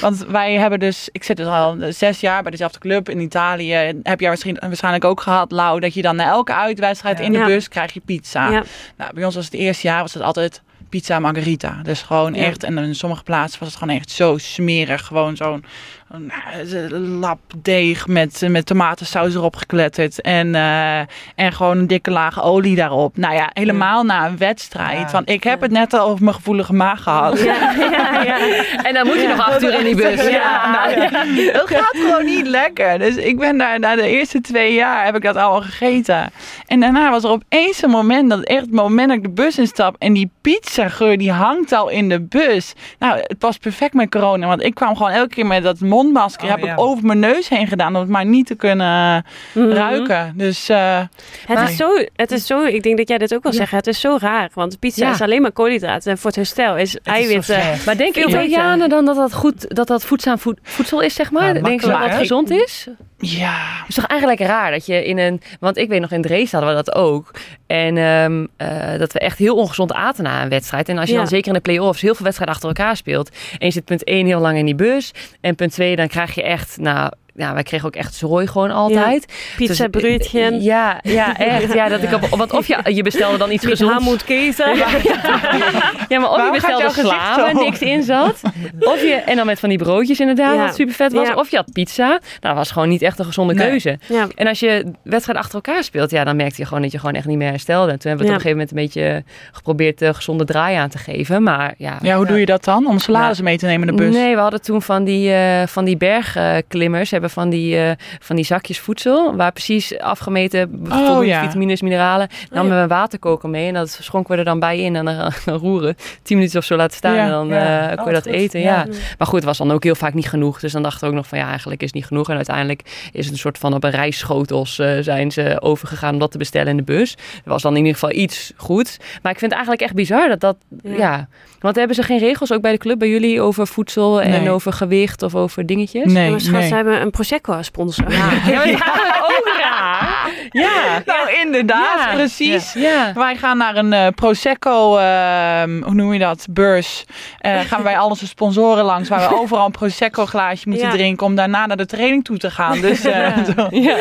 Want wij hebben dus, ik zit dus al zes jaar bij dezelfde club in Italië. Heb jij waarschijnlijk, waarschijnlijk ook gehad, Lau, dat je dan na elke uitwedstrijd Ja. in de Ja. bus krijg je pizza. Ja. Nou, bij ons was het eerste jaar was het altijd pizza margarita. Dus gewoon echt, en in sommige plaatsen was het gewoon echt zo smerig. Gewoon zo'n een, eh, lap deeg met, met tomatensaus erop gekletterd. En, eh, en gewoon een dikke laag olie daarop. Nou ja, helemaal na een wedstrijd. Ja. Van, ik heb Ja. het net al over mijn gevoelige maag gehad. Ja, ja, ja. En dan moet je nog acht uur in die bus. Ja, nou ja, het gaat gewoon niet lekker. Dus ik ben daar na de eerste twee jaar heb ik dat allemaal gegeten. En daarna was er opeens een moment, dat echt het moment dat ik de bus instap en die pizzageur die hangt al in de bus. Nou, het past perfect met corona, want ik kwam gewoon elke keer met dat mondmasker, Oh, heb ja. ik over mijn neus heen gedaan om het maar niet te kunnen Mhm. ruiken. Dus eh, Het Maar- is, zo, het is zo, ik denk dat jij dit ook wel zegt. Het is zo raar, want pizza Ja. is alleen maar koolhydraten. En voor het herstel is Het eiwitten. slecht. Maar denken. Italianen dan dat dat, goed, dat, dat voedzaam voed- voedsel is, zeg maar? Denken ze dat het gezond is? Ja, Het is toch eigenlijk raar dat je in een... Want ik weet nog, in Dresden hadden we dat ook. En ehm, eh, dat we echt heel ongezond aten na een wedstrijd. En als je Ja. dan zeker in de play-offs heel veel wedstrijden achter elkaar speelt... en je zit punt 1 heel lang in die bus... en punt 2 dan krijg je echt... nou ja, wij kregen ook echt zooi gewoon altijd. Pizza, Dus, broodje. eh, Ja, ja, echt. Ja, dat ik op, want of je, je bestelde dan iets ham moet kiezen. Ja, maar of Waarom je bestelde sla waar niks in zat. Of je, en dan met van die broodjes inderdaad, Ja. wat super vet was. Ja. Of je had pizza. Nou, dat was gewoon niet echt een gezonde Nee. keuze. Ja. En als je wedstrijden achter elkaar speelt, ja, dan merkte je gewoon dat je gewoon echt niet meer herstelde. En toen hebben we het op een gegeven moment een beetje geprobeerd de gezonde draai aan te geven. Maar ja, Ja, hoe doe je dat dan? Om salades mee te nemen in de bus? Nee, we hadden toen van die, eh van die bergklimmers, hebben van die, eh, van die zakjes voedsel, waar precies afgemeten Oh, ja. vitamines, mineralen. Namen we een waterkoker mee en dat schonken we er dan bij in en dan, dan roeren. Tien minuten of zo laten staan Ja. en dan Ja. eh, kon Oh, je dat goed. eten. Ja. Ja. Maar goed, het was dan ook heel vaak niet genoeg. Dus dan dachten we ook nog van ja, eigenlijk is het niet genoeg. En uiteindelijk is het een soort van op een rijschotels eh, zijn ze overgegaan om dat te bestellen in de bus. Er was dan in ieder geval iets goeds. Maar ik vind het eigenlijk echt bizar dat dat, Ja. ja. Want hebben ze geen regels ook bij de club, bij jullie, over voedsel en Nee. over gewicht of over dingetjes? Nee, Maar schat, nee. ze hebben een Prosecco als sponsor. Ja, ook raar. Ja. Nou, inderdaad, Ja. precies. Ja. Wij gaan naar een eh, Prosecco, ehm, hoe noem je dat, beurs. Eh, gaan we bij al onze sponsoren langs, waar we overal een Prosecco glaasje moeten Ja. drinken om daarna naar de training toe te gaan. Dus, eh, Ja. zo. Ja.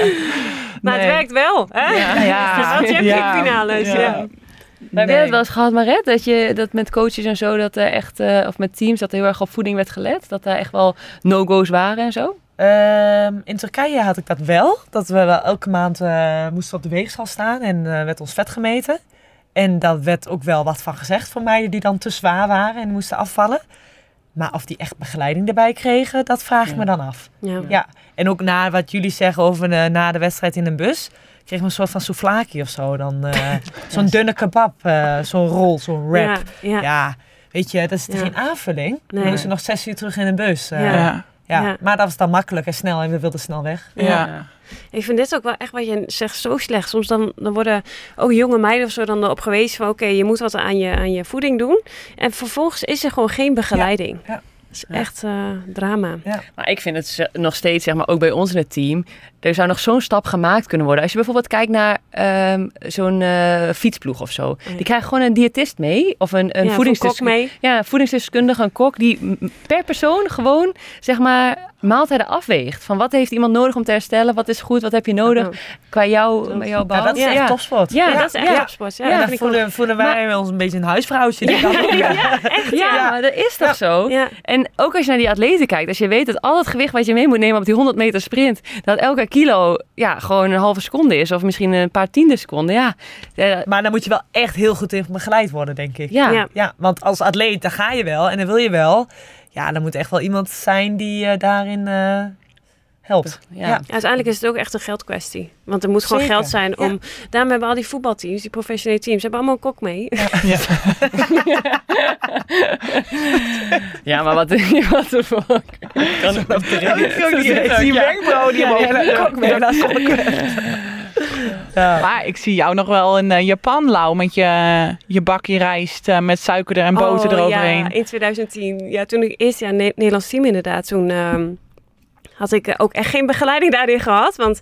Maar Nee. het werkt wel, hè? Ja, ja. Want je hebt Ja. finales. Ja. Ja. Het wel eens gehad, Maret, dat, je, dat met coaches en zo, dat er echt, eh, of met teams, dat er heel erg op voeding werd gelet? Dat daar echt wel no-go's waren en zo? Ehm, in Turkije had ik dat wel. Dat we wel elke maand eh, moesten op de weegschaal staan en eh, werd ons vet gemeten. En daar werd ook wel wat van gezegd van meiden die dan te zwaar waren en moesten afvallen. Maar of die echt begeleiding erbij kregen, dat vraag ik Ja. me dan af. Ja. Ja, en ook na wat jullie zeggen over eh, na de wedstrijd in een bus, kreeg we een soort van souvlaki of zo. Dan eh, zo'n dunne kebab, eh, zo'n rol, zo'n wrap. Ja, ja. Ja. weet je, dat is Ja. geen aanvulling. Nee. We moesten nog zes uur terug in een bus. Ja. Ja. Maar dat was dan makkelijk en snel en we wilden snel weg. Ja. Ik vind dit ook wel echt wat je zegt zo slecht. Soms dan, dan worden ook jonge meiden of zo dan erop gewezen van... oké, je moet wat aan je, aan je voeding doen. En vervolgens is er gewoon geen begeleiding. Ja. Dat is echt eh, drama. Maar ik vind het nog steeds, zeg maar, ook bij ons in het team, er zou nog zo'n stap gemaakt kunnen worden. Als je bijvoorbeeld kijkt naar ehm, zo'n eh, fietsploeg of zo. Ja. Die krijgen gewoon een diëtist mee, of een, een ja, voedingsdeskundige. mee. Ja, een voedingsdeskundige, een kok, die per persoon gewoon, zeg maar, maaltijden afweegt. Van wat heeft iemand nodig om te herstellen? Wat is goed? Wat heb je nodig? Oh. Qua jou, bij jouw Nou, dat is echt ja. topsport. Ja, Ja, dat is echt ja. topsport. Ja, Ja, voelen, voelen wij ons een beetje een huisvrouwtje. Ja. Ja, maar dat is toch zo? Ja. En ook als je naar die atleten kijkt, als je weet dat al het gewicht wat je mee moet nemen op die 100 meter sprint, dat elke kilo ja, gewoon een halve seconde is, of misschien een paar tiende seconden. Ja, Maar dan moet je wel echt heel goed in begeleid worden, denk ik. ja. Ja. Ja, want als atleet, dan ga je wel en dan wil je wel. Ja, dan moet echt wel iemand zijn die eh, daarin eh, helpt. Ja. Ja. Uiteindelijk is het ook echt een geldkwestie. Want er moet gewoon Zeker, geld zijn om... Daarom hebben al die voetbalteams, die professionele teams... hebben allemaal een kok mee. Ja, maar wat, wat de fuck? Kan het nog Die wenkbrauw die Ja. Maar ik zie jou nog wel in eh, Japan, Lau, met je, je bakje rijst eh, met suiker er en boter Oh, eroverheen. Ja, in 2010. Ja, toen ik eerst jaar Ne- Nederlands team inderdaad. Toen ehm, had ik eh, ook echt geen begeleiding daarin gehad. Want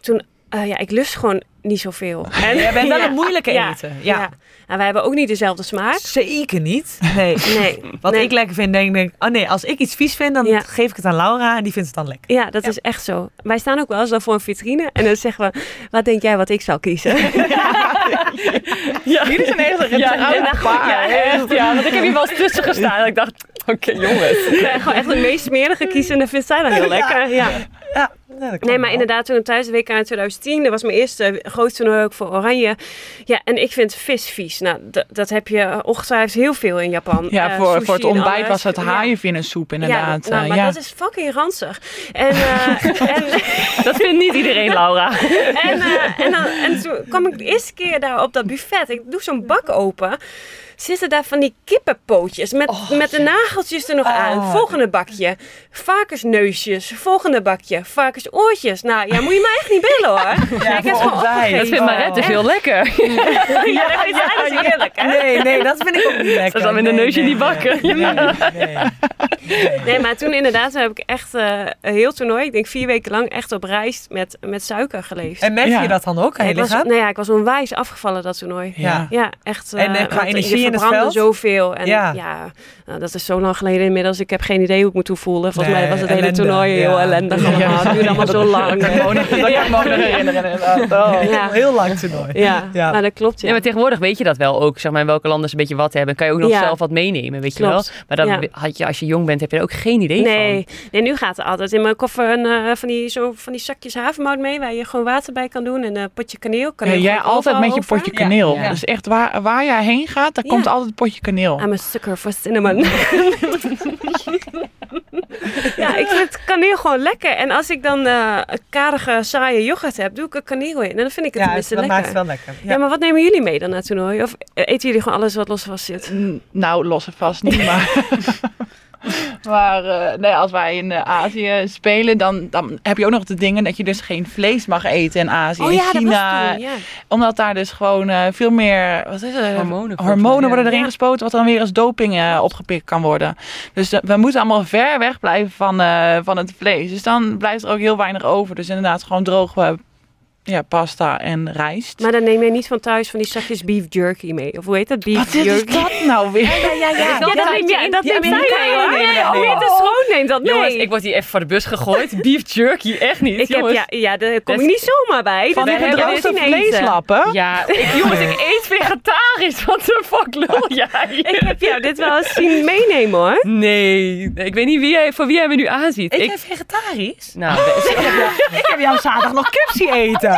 toen, eh, ja, ik lust gewoon niet zoveel. En, Jij bent wel Ja, een moeilijke ja, eten. Ja. Ja. En wij hebben ook niet dezelfde smaak. Zeker niet. Nee. Nee. Wat nee. ik lekker vind, denk ik, oh nee, als ik iets vies vind, dan Ja. geef ik het aan Laura en die vindt het dan lekker. Ja, dat is echt zo. Wij staan ook wel eens dan voor een vitrine. En dan zeggen we, wat denk jij wat ik zou kiezen? Jullie zijn echt een Ja, ja, paar. ja, echt, ja, want ik heb hier wel eens tussen gestaan en ik dacht, oké jongens. Ja, gewoon echt de meest smerige kiezen. En dat vindt zij dan heel lekker. Ja. Ja, Nee, maar wel. inderdaad, toen thuis de WK in 2010, dat was mijn eerste grootste toernooi ook voor Oranje. Ja, en ik vind vis vies. Nou, dat heb je ongetwijfeld heel veel in Japan. Ja, Eh, voor, voor het ontbijt was het haaienvinnensoep inderdaad. Ja, nou, eh, maar ja. dat is fucking ranzig. En, eh, en, Dat vindt niet iedereen, Laura. en, eh, en, dan, en toen kwam ik de eerste keer daar op dat buffet. Ik doe zo'n bak open. Zitten daar van die kippenpootjes met, met de nageltjes er nog aan. Oh. Volgende bakje. Varkensneusjes. Volgende bakje. Varkensoortjes. Nou, ja, moet je mij echt niet bellen hoor. Ja, ik heb gewoon opgegeven. Dat vindt Maret dus heel lekker. Ja, dat vind dus heerlijk hè? Nee, nee, dat vind ik ook niet lekker. Dat is dan met een neusje nee, niet bakken. Nee, nee, nee. Nee, maar toen inderdaad heb ik echt eh, een heel toernooi, ik denk vier weken lang, echt op reis met, met suiker geleefd. En merk Ja. je dat dan ook aan je ik was, lichaam? nou ja, ik was onwijs afgevallen dat toernooi. Ja. Ja, echt. En, eh, eh, qua energie in het verbrandde veld? zoveel. En Ja. ja, nou, dat is zo lang geleden inmiddels. Ik heb geen idee hoe ik me toen voelde. Volgens Nee, mij was het hele toernooi heel ja. ellendig Ja. allemaal. Het duurde allemaal zo lang. Dat kan ik me ook nog herinneren inderdaad. Oh. Ja. Heel lang toernooi. Ja, Ja. Nou, dat klopt. Ja. Ja, maar tegenwoordig weet je dat wel ook. Zeg maar, in welke landen ze een beetje wat hebben. Kan je ook nog Ja. zelf wat meenemen, weet je wel. Maar dat Ja. had je, als je jong bent, heb je er ook geen idee Nee, van. nee, nu gaat er altijd in mijn koffer een, eh, van, die, zo, van die zakjes havermout mee, waar je gewoon water bij kan doen en een potje kaneel. Kan Ja, er jij altijd met je potje kaneel. Dus echt waar, waar jij heen gaat, daar. Komt altijd een potje kaneel. I'm a sucker for cinnamon. ja, ik vind kaneel gewoon lekker. En als ik dan eh, een karige, saaie yoghurt heb, doe ik er kaneel in. En dan vind ik het Ja, tenminste dat lekker. maakt het wel lekker. Ja. maar wat nemen jullie mee dan naar het toernooi? Of eten jullie gewoon alles wat los vast zit? N- Nou, los en vast niet, maar... maar eh, nee, als wij in eh, Azië spelen, dan, dan heb je ook nog de dingen dat je dus geen vlees mag eten in Azië. Oh in ja, dat was China. toen, ja. Omdat daar dus gewoon eh, veel meer wat is het? Hormonen, hormonen worden ja. erin gespoten, wat dan weer als doping eh, opgepikt kan worden. Dus we moeten allemaal ver weg blijven van, eh, van het vlees. Dus dan blijft er ook heel weinig over. Dus inderdaad gewoon droog ja, pasta en rijst. Maar dan neem je niet van thuis van die zakjes beef jerky mee. Of hoe heet dat? Beef wat is jerky. dat nou weer? ja, ja. Ja, dat neem je, dat mee, nemen hoor. dat Oh, mee. niet de schoon neemt dat mee. Jongens, ik word hier even voor de bus gegooid. Beef jerky, echt niet. Ik heb, ja, ja, daar kom ik niet zomaar bij. Van die gedroogde vleeslappen? Ja, ik, jongens, ik eet vegetarisch. Wat de fuck lul jij? Ik heb jou dit wel eens zien meenemen hoor. Nee, ik weet niet wie jij, voor wie jij me nu aanziet. Ik Ik, ben vegetarisch. nou, Ik heb jou zaterdag nog kip zien eten.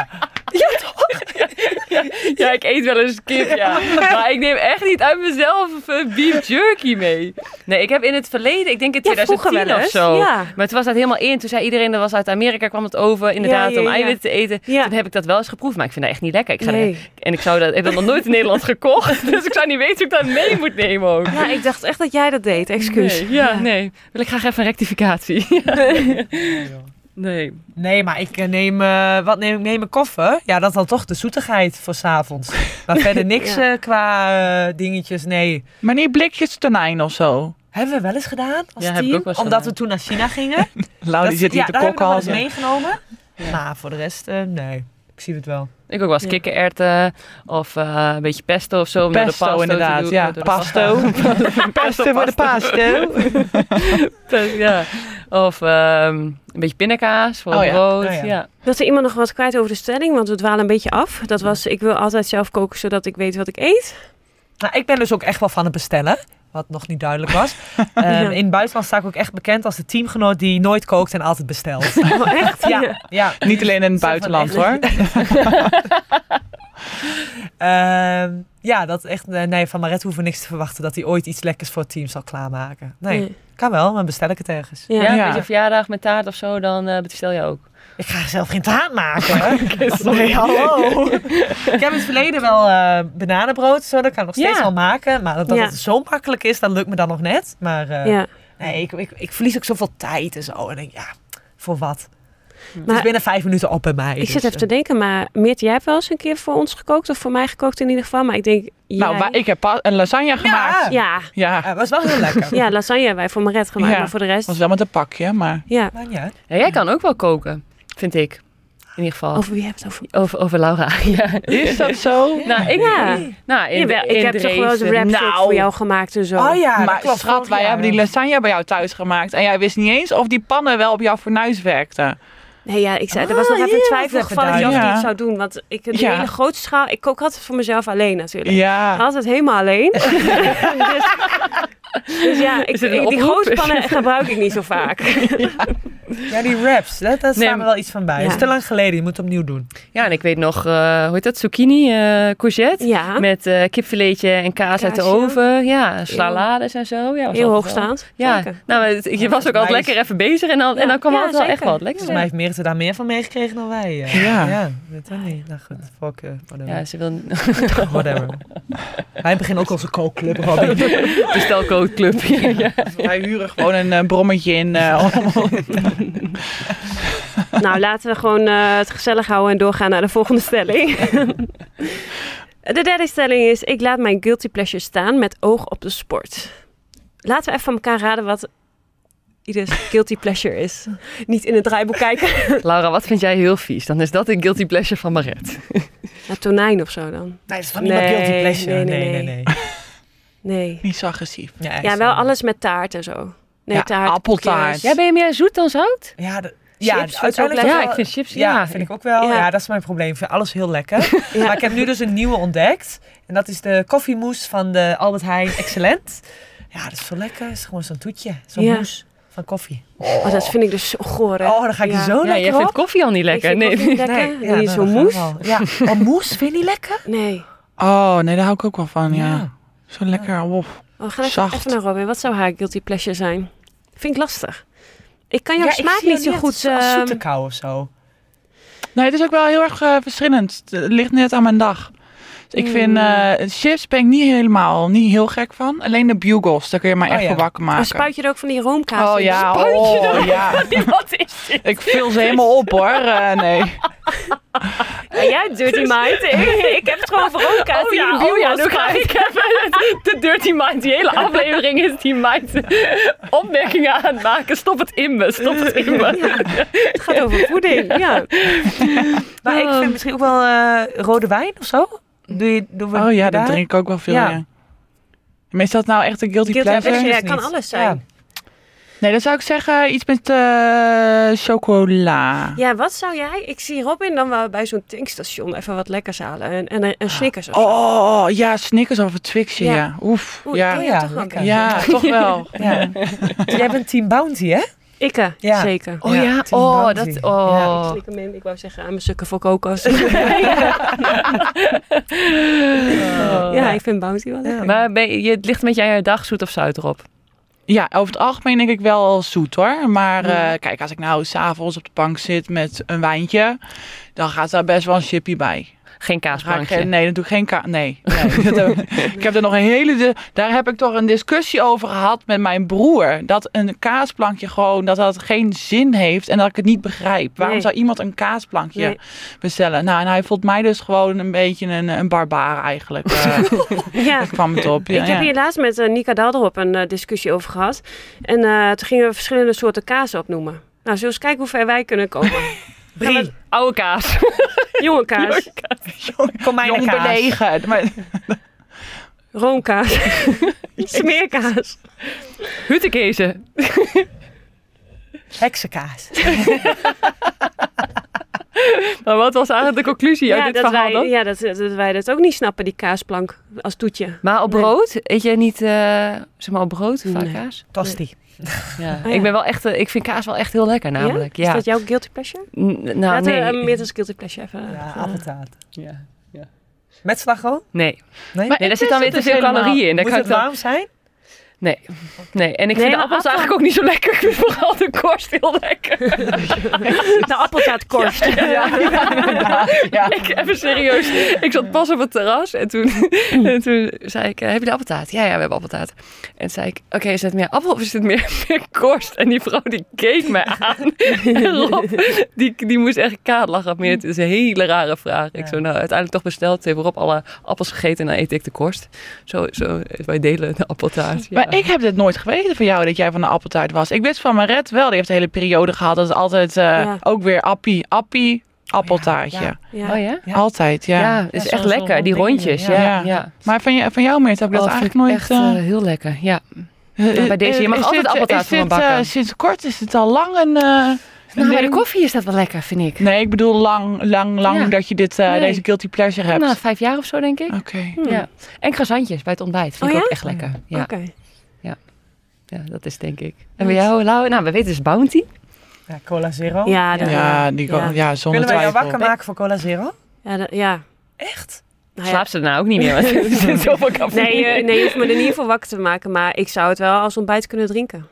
ja, ik eet wel eens kip, ja. Maar ik neem echt niet uit mezelf een beef jerky mee. Nee, ik heb in het verleden, ik denk in Ja, vroeger 2010 wel of zo. Ja. Maar toen was dat helemaal in. Toen zei iedereen, dat was uit Amerika, kwam het over, inderdaad, Ja, ja, om ja. eiwitten te eten. Ja. Toen heb ik dat wel eens geproefd, maar ik vind dat echt niet lekker. Ik ga Nee. er- en ik zou dat, ik heb dat nog nooit in Nederland gekocht. Dus ik zou niet weten hoe ik dat mee moet nemen ook. Ja, ik dacht echt dat jij dat deed. Excuus. Nee, ja, nee. Wil ik graag even een rectificatie. nee. Nee, maar ik eh, neem... eh, wat neem ik mee? Mijn koffer? Ja, dat dan toch de zoetigheid voor 's avonds. Maar verder niks Ja. eh, qua dingetjes, nee. Maar niet blikjes tonijn of zo. Hebben we wel eens gedaan als Ja, heb ik team? ook wel eens Omdat gedaan. we toen naar China gingen. Lau, die zit hier ja, te meegenomen. Ja. Maar voor de rest, eh, nee. Ik zie het wel. Ik ook wel eens Ja. kikkererwten of eh, een beetje pesto of zo. om door de Pesto pasto inderdaad, doen, ja. de Pasto. Pesto voor de pasto. pasta, ja. Of ehm, een beetje pindakaas voor Oh ja. brood. Oh ja. ja. Er iemand nog wat kwijt over de stelling? Want we dwalen een beetje af. Dat was, ik wil altijd zelf koken zodat ik weet wat ik eet. Nou, ik ben dus ook echt wel van het bestellen. Wat nog niet duidelijk was. Ehm, Ja. In het buitenland sta ik ook echt bekend als de teamgenoot die nooit kookt en altijd bestelt. Oh, echt? ja, ja. Niet alleen in het buitenland hoor. Ehm, ja, dat echt. eh, Nee, van Maret hoeven we niks te verwachten dat hij ooit iets lekkers voor het team zal klaarmaken. Nee, Nee. kan wel, maar bestel ik het ergens. Ja. Ja, beetje verjaardag met taart of zo, dan eh, bestel je ook. Ik ga zelf geen taart maken. nee, hallo. ik heb in het verleden wel eh bananenbrood, zo, dat kan ik nog steeds Ja. wel maken. Maar dat Ja. het zo makkelijk is, dat lukt me dan nog net. Maar eh, Ja. nee, ik, ik, ik verlies ook zoveel tijd en zo. En ik, ja, voor wat? het Maar- is binnen vijf minuten op bij mij. Ik dus, zit even te eh, denken, maar Meert, jij hebt wel eens een keer voor ons gekookt? Of voor mij gekookt in ieder geval. Maar ik denk, Nou, ik heb een lasagne gemaakt. Ja, Ja, Ja, was wel heel lekker. ja, lasagne hebben wij voor Maret gemaakt. Ja. Maar voor de rest, was wel met een pakje, maar... ja. Maar ja. Ja, jij kan ook wel koken, vind ik. In ieder geval. Over wie heb je het over? Over, over Laura. ja. Is dat zo? Nou, ik, Ja. nou, in, Jawel, ik in heb toch wel eens Dresden. rap Nou. voor jou gemaakt en zo. Oh ja, maar klopt. schat, wij hebben die lasagne bij jou thuis gemaakt. En jij wist niet eens of die pannen wel op jouw fornuis werkten. Nee, ja, ik zei, er Ah, was nog ja, even dat twijfel even gevallen je duidelijk. het Ja. zou doen. Want ik, de Ja. hele grote schaal, ik kook altijd voor mezelf alleen natuurlijk. Ja. Altijd helemaal alleen. dus, dus ja, ik, het ik- die oproep? grote pannen gebruik ik niet zo vaak. Ja, die raps, dat, daar Nee, staan we wel iets van bij. ja. Dat is te lang geleden, je moet het opnieuw doen. Ja, en ik weet nog, eh, hoe heet dat? Zucchini, eh, courgette. Ja, Met eh kipfiletje en kaas uit de oven. Ja, salades en zo. Ja, was heel hoogstaand. Ja, Zeker. nou, het- je was ook altijd lekker even bezig en dan, en dan kwam altijd wel echt wat lekker. Volgens mij heeft Meerte daar meer van meegekregen dan wij. eh. Ja. ja dat weet ik niet. Nou goed, fuck, whatever. Ja, ze wil whatever. wij beginnen ook onze kookclub, Robin. bestelcoachclub. ja, ja. Wij huren gewoon een eh, brommetje in. eh, Nou, laten we gewoon eh, het gezellig houden en doorgaan naar de volgende stelling. de derde stelling is: ik laat mijn guilty pleasure staan met oog op de sport. Laten we even van elkaar raden wat ieders guilty pleasure is. Niet in het draaiboek kijken. Laura, wat vind jij heel vies? Dan is dat een guilty pleasure van Maret. Ja, tonijn of zo dan. Nee, dat is van niemand Nee, guilty pleasure. nee, nee, nee, nee. nee. Niet zo agressief. Ja, Ja, wel alles met taart en zo. Nee, Ja, taart, appeltaart. Jij ben je meer zoet dan zout? Ja, de- ja Chips, uiteindelijk Ja, ik vind chips, Ja, ja. vind ik ook wel. Ja. Ja. dat is mijn probleem. Ik vind alles heel lekker. Ja. Maar ik heb nu dus een nieuwe ontdekt. En dat is de koffiemousse van de Albert Heijn Excellent. Ja, dat is zo lekker. Het is gewoon zo'n toetje. Zo'n Ja. mousse van koffie. Oh, dat vind ik dus zo goor, hè? Oh, dan ga ik Ja. zo Ja, lekker jij op. vindt koffie al niet lekker. Ik vind Nee. koffie niet lekker. Nee, Ja, niet nou, wel. Ja, oh, mousse vind je niet lekker? Nee. Oh, nee, daar hou ik ook wel van, ja. Ja. Zo lekker, wof. Oh, we gaan even, Zacht. even naar Robin. Wat zou haar guilty pleasure zijn? Vind ik lastig. Ik kan jouw Ja, smaak niet zo het goed... als ehm, zoete kou of zo. Nee, het is ook wel heel erg eh, verschillend. Het ligt net aan mijn dag. Dus ik vind eh, chips ben ik niet helemaal, niet heel gek van. Alleen de bugles, daar kun je maar Oh, echt ja. voor wakker oh, maken. spuit je er ook van die roomkaas Oh in? ja, Spuit je oh er- ja. Wat is dit? Ik vul ze helemaal op hoor. Eh, nee. Ja, jij dirty mind. ik, ik heb het gewoon voor roomkaas Oh ja, in oh ja, ga ik even de Dirty Mind. Die hele aflevering is die mind opmerkingen aan het maken. Stop het in me, stop het in me. Het gaat over voeding, ja. Maar ik vind misschien ook wel eh, rode wijn of zo. Doe je, doen we Oh ja, dat daar? drink ik ook wel veel. Ja. Ja. Maar is dat nou echt een guilty, Guilty pleasure? pleasure, ja, kan niet. alles zijn. Nee, dan zou ik zeggen iets met eh, chocola. Ja, wat zou jij... Ik zie Robin dan wel bij zo'n tankstation even wat lekkers halen. En, en Snickers of zo. Oh, ja, Snickers of een Twixje, Ja. ja. Oef, Oeh, ja. Ja, toch. Ja, toch wel. Ja. Jij bent team Bounty, hè? Ikke, Ja. zeker. Oh ja, oh, dat, oh. Ik, slik hem in. ik wou zeggen aan mijn sukken voor kokos. ja, ik vind Bounty wel lekker. Maar ben je, het ligt met jij je dag zoet of zout erop? Ja, over het algemeen denk ik wel zoet hoor. Maar Ja. eh, kijk, als ik nou s'avonds op de bank zit met een wijntje, dan gaat daar best wel een chippy bij. Geen ik kaasplankje. geen- nee, dan doe ik geen ka Nee. nee. Ik heb er nog een hele. Daar heb ik toch een discussie over gehad met mijn broer. Dat een kaasplankje gewoon dat dat geen zin heeft en dat ik het niet begrijp. Waarom Nee. zou iemand een kaasplankje Nee. bestellen? Nou, en hij vond mij dus gewoon een beetje een, een barbaar eigenlijk. Eh, Ja. Daar kwam het op. Ja, ik heb hier laatst met eh, Nika Dalderop een eh, discussie over gehad. En eh, toen gingen we verschillende soorten kaas opnoemen. Nou, zullen we eens kijken hoe ver wij kunnen komen. Brie. Oude kaas. Jonge kaas, Kom mij Jong belegen. Maar, roomkaas, smeerkaas. Huttekezen. Heksenkaas. Maar wat was eigenlijk de conclusie uit dit dat verhaal wij, dan? ja dat, dat wij dat ook niet snappen, die kaasplank als toetje. Maar op Nee. brood? Eet jij niet, eh, zeg maar op brood, vaak Nee. kaas? Tosti. Ja. Oh, ja. Ik ben wel echt, eh, ik vind kaas wel echt heel lekker namelijk. Is Ja. dat jouw guilty pleasure? N- nou, Laten nee. we uh, meer als guilty pleasure even... Ja, eh, appeltaart. Ja. Met slagroom? Nee. Nee? Maar Nee, daar zit dan weer te veel calorieën in. Daar Moet kan het dan... warm zijn? Nee. Nee, en ik Nee, vind de appels appel- eigenlijk ook niet zo lekker. Ik vind vooral de korst heel lekker. de appeltaartkorst. ja. Ik, even serieus. Ik zat pas op het terras en toen, en toen zei ik, eh, heb je de appeltaart? Ja, ja, we hebben appeltaart. En toen zei ik, oké, is het meer appel of is het meer, meer korst? En die vrouw die keek mij aan. En Rob, die, die moest echt kaart lachen. Meer, het is een hele rare vraag. Ik Ja. zo, nou, uiteindelijk toch besteld. Heeft Rob alle appels gegeten en dan eet ik de korst. Zo, zo wij delen de appeltaart. Ja. Ik heb dit nooit geweten van jou dat jij van de appeltaart was. Ik wist van Maret wel. Die heeft een hele periode gehad. Dat is altijd eh, Ja. ook weer appie, appie, appeltaartje. ja. Ja. Oh ja? Altijd, ja. Ja, het is Ja, echt lekker. Die rondjes. ja. Ja, Ja. ja. Maar van, je, van jou, Meert, heb ik dat Oh, vind eigenlijk ik nooit... echt eh, eh, heel lekker. Ja. eh, bij deze, je mag is altijd dit, appeltaart eh, bakken. sinds kort is het al lang een... een Nou, bij de koffie is dat wel lekker, vind ik. Nee, ik bedoel lang, lang, lang Ja. dat je dit, eh, Nee. deze guilty pleasure hebt. Nou, vijf jaar of zo, denk ik. Oké. Ja. En croissantjes bij het ontbijt. Vind Oh ik ook ja? echt lekker. Ja. Oké. Ja, dat is denk ik. En bij jou, Lau? Nou, we weten dus Bounty. Ja, cola zero. Ja, dat- Ja, die, Ja. ja. zonder Kunnen we jou wakker maken voor cola zero? Ja, dat- ja. Echt? Nou ja. Slaap ze daarna ook niet meer, want er Nee, eh, nee, je hoeft me er niet voor wakker te maken. Maar ik zou het wel als ontbijt kunnen drinken.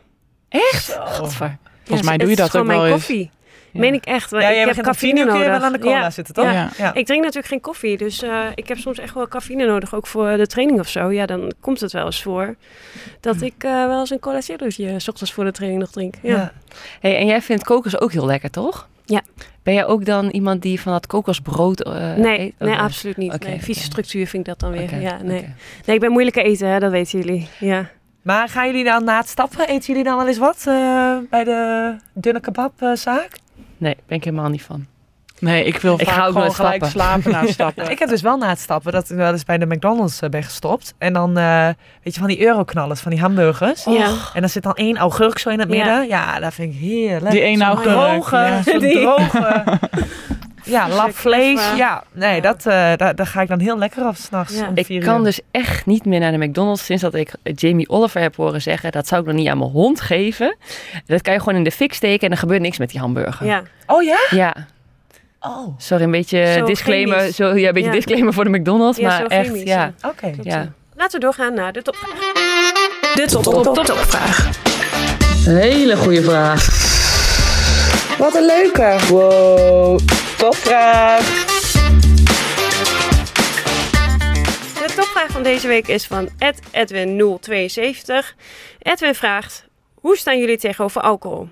Echt? Godver. Volgens mij Ja, doe je het dat is gewoon ook wel mijn eens. koffie. Ja. Meen ik echt. Ja, ik jij heb cafeïne uur kun je nodig. wel aan de cola Ja. zitten, toch? Ja. ja. Ik drink natuurlijk geen koffie, dus eh, ik heb soms echt wel cafeïne nodig, ook voor de training of zo. Ja, dan komt het wel eens voor dat ik eh, wel eens een cola zerootje 's ochtends voor de training nog drink. Ja. Ja. Hey, en jij vindt kokos ook heel lekker, toch? Ja. Ben jij ook dan iemand die van dat kokosbrood eh Nee, eet? Ook nee, absoluut niet. Oké, nee, vieze structuur vind ik dat dan weer. Ja, nee. nee, ik ben moeilijk eten, hè, dat weten jullie. Ja. Maar gaan jullie dan na het stappen, eten jullie dan wel eens wat eh, bij de dunne kebabzaak? Nee, ben ik helemaal niet van. Nee, ik wil Ik vaak ga ook gewoon gelijk stappen. slapen na het stappen. ik heb dus wel na het stappen dat ik wel eens bij de McDonald's eh, ben gestopt. En dan, eh, weet je, van die euroknallers, van die hamburgers. Ja. En dan zit dan één augurk zo in het Ja. midden. Ja, dat vind ik heerlijk. Die ene Zo'n augurk, Droge, ja. droge. Ja, lap vlees. Ja, nee, dat, eh, daar, daar ga ik dan heel lekker op s'nachts. Ja. Ik kan dus echt niet meer naar de McDonald's sinds dat ik Jamie Oliver heb horen zeggen. Dat zou ik nog niet aan mijn hond geven. Dat kan je gewoon in de fik steken en er gebeurt niks met die hamburger. Ja. Oh ja? Ja, Oh, sorry, een beetje Zo disclaimer. chemisch. Zo, ja, een beetje Ja. disclaimer voor de McDonald's. Ja, maar zo echt, chemisch, ja. oké. ja. Laten we doorgaan naar de top. De top, top, top, topvraag. Hele goede vraag. Wat een leuke. Wow, topvraag. De topvraag van deze week is van Edwin072. Edwin vraagt, hoe staan jullie tegenover alcohol?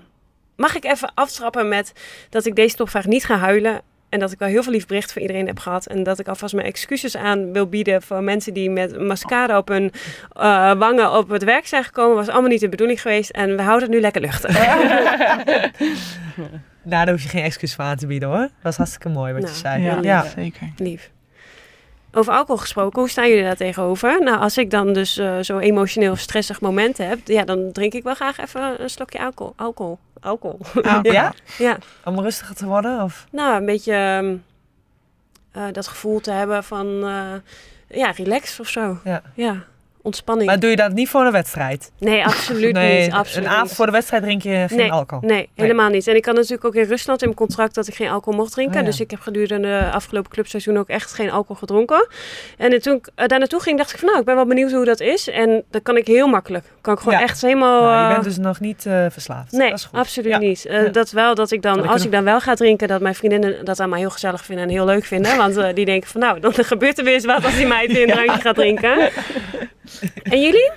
Mag ik even aftrappen met dat ik deze topvraag niet ga huilen... en dat ik wel heel veel lief bericht voor iedereen heb gehad... en dat ik alvast mijn excuses aan wil bieden voor mensen die met mascara op hun eh, wangen op het werk zijn gekomen. was allemaal niet de bedoeling geweest en we houden het nu lekker luchtig. Nou, daar hoef je geen excuus voor aan te bieden hoor. Dat was hartstikke mooi wat Nou, je zei. Ja, ja. zeker. Lief. Over alcohol gesproken, hoe staan jullie daar tegenover? Nou, als ik dan dus eh, zo'n emotioneel stressig moment heb, ja, dan drink ik wel graag even een slokje alcohol. Alcohol. Alcohol. Ja? ja. Om rustiger te worden? Of? Nou, een beetje ehm, eh, dat gevoel te hebben van, eh, ja, relax of zo. Ja. Ja, ontspanning. Maar doe je dat niet voor een wedstrijd? nee, absoluut nee, niet. Absoluut een avond niet. voor de wedstrijd drink je geen Nee, alcohol. Nee, helemaal niet. En ik had natuurlijk ook in Rusland in mijn contract dat ik geen alcohol mocht drinken. Oh ja. Dus ik heb gedurende de afgelopen clubseizoen ook echt geen alcohol gedronken. En toen ik uh, daar naartoe ging, dacht ik van nou, ik ben wel benieuwd hoe dat is. En dat kan ik heel makkelijk. Kan ik gewoon Ja. echt helemaal... Nou, je eh, bent dus nog niet eh, verslaafd. Nee, dat is goed. absoluut Ja. niet. Eh. Dat wel dat ik dan, als ik dan wel ga drinken, dat mijn vriendinnen dat allemaal heel gezellig vinden en heel leuk vinden. Want eh, die denken van nou, dan gebeurt er weer eens wat als die meid weer een drankje gaat drinken. En jullie?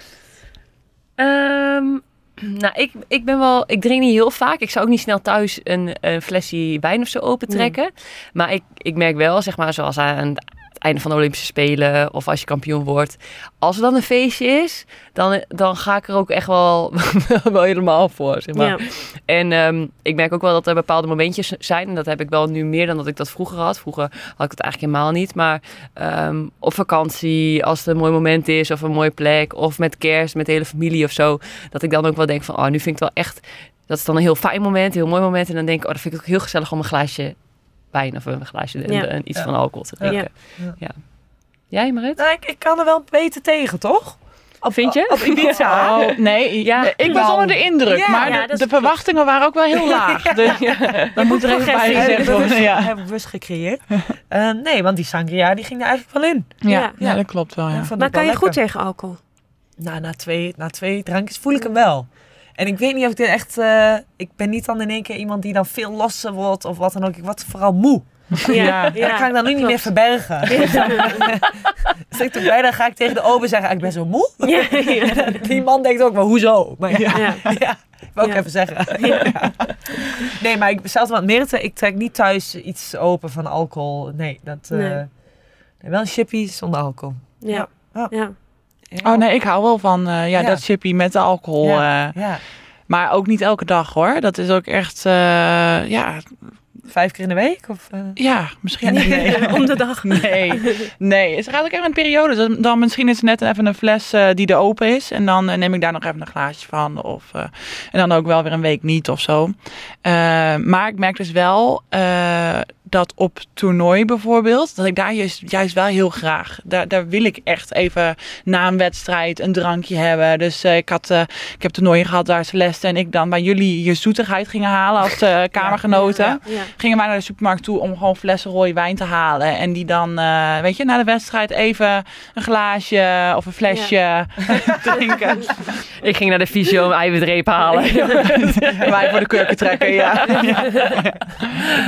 Ehm, nou, ik, ik ben wel, ik drink niet heel vaak. Ik zou ook niet snel thuis een, een flesje wijn of zo opentrekken. Maar ik, ik merk wel, zeg maar, zoals aan het einde van de Olympische Spelen of als je kampioen wordt. Als er dan een feestje is, dan, dan ga ik er ook echt wel, wel helemaal voor, zeg maar. Ja. En ehm, ik merk ook wel dat er bepaalde momentjes zijn. En dat heb ik wel nu meer dan dat ik dat vroeger had. Vroeger had ik het eigenlijk helemaal niet. Maar ehm, op vakantie, als het een mooi moment is of een mooie plek. Of met kerst, met de hele familie of zo. Dat ik dan ook wel denk van, oh, nu vind ik het wel echt... Dat is dan een heel fijn moment, een heel mooi moment. En dan denk ik, oh, dat vind ik ook heel gezellig om een glaasje wijn of een glaasje en, Ja. en iets Ja. van alcohol te drinken. Ja. Ja. Jij, Marit? Nou, ik, ik kan er wel beter tegen, toch? Op, Vind je? Op Ibiza. Oh, nee, Ja. ik was onder de indruk. Ja, maar ja, de, verwachtingen waren ook wel heel laag. Dus dat moet er even bij gezegd worden. bewust, Ja. hebben we bewust gecreëerd. Eh, nee, want die sangria die ging er eigenlijk wel in. Ja, Ja. ja, dat klopt wel. Ja. Maar kan je goed tegen alcohol? Nou, na twee, na twee drankjes voel ik hem wel. En ik weet niet of ik dit echt... eh, ik ben niet dan in één keer iemand die dan veel losser wordt of wat dan ook. Ik word vooral moe. Ja. En dat kan ik dan nu niet meer verbergen. Dus ik toen bij, dan ga ik tegen de ober zeggen, "Ah, ik ben zo moe. Ja, ja. Die man denkt ook, maar hoezo? Maar ja, Ja. ja, ik wil ook Ja. even zeggen. Ja. Nee, maar ik zelfs met Meerte, ik trek niet thuis iets open van alcohol. Nee, dat... eh, Nee. nee, wel een chippy zonder alcohol. Ja. Ja. Oh nee, ik hou wel van eh, ja, Ja. dat chippy met de alcohol. Ja. eh, Ja, maar ook niet elke dag hoor. Dat is ook echt, eh, ja, vijf keer in de week? Of, ja, misschien niet. Nee. Om de dag. Nee, nee. Het gaat ook even een periode. Dus dan misschien is het net even een fles die er open is. En dan neem ik daar nog even een glaasje van. Of, en dan ook wel weer een week niet of zo. Maar ik merk dus wel dat op toernooi bijvoorbeeld, dat ik daar juist, juist wel heel graag, daar, daar wil ik echt even na een wedstrijd een drankje hebben. Dus eh, ik, had, eh, ik heb toernooien gehad waar Celeste en ik dan bij jullie je zoetigheid gingen halen als eh, kamergenoten Ja. Ja. gingen wij naar de supermarkt toe om gewoon flessen rode wijn te halen. En die dan, weet je, na de wedstrijd even een glaasje of een flesje drinken. Ik ging naar de fysio om eiwitreep halen. En wij voor de kurken trekken, ja.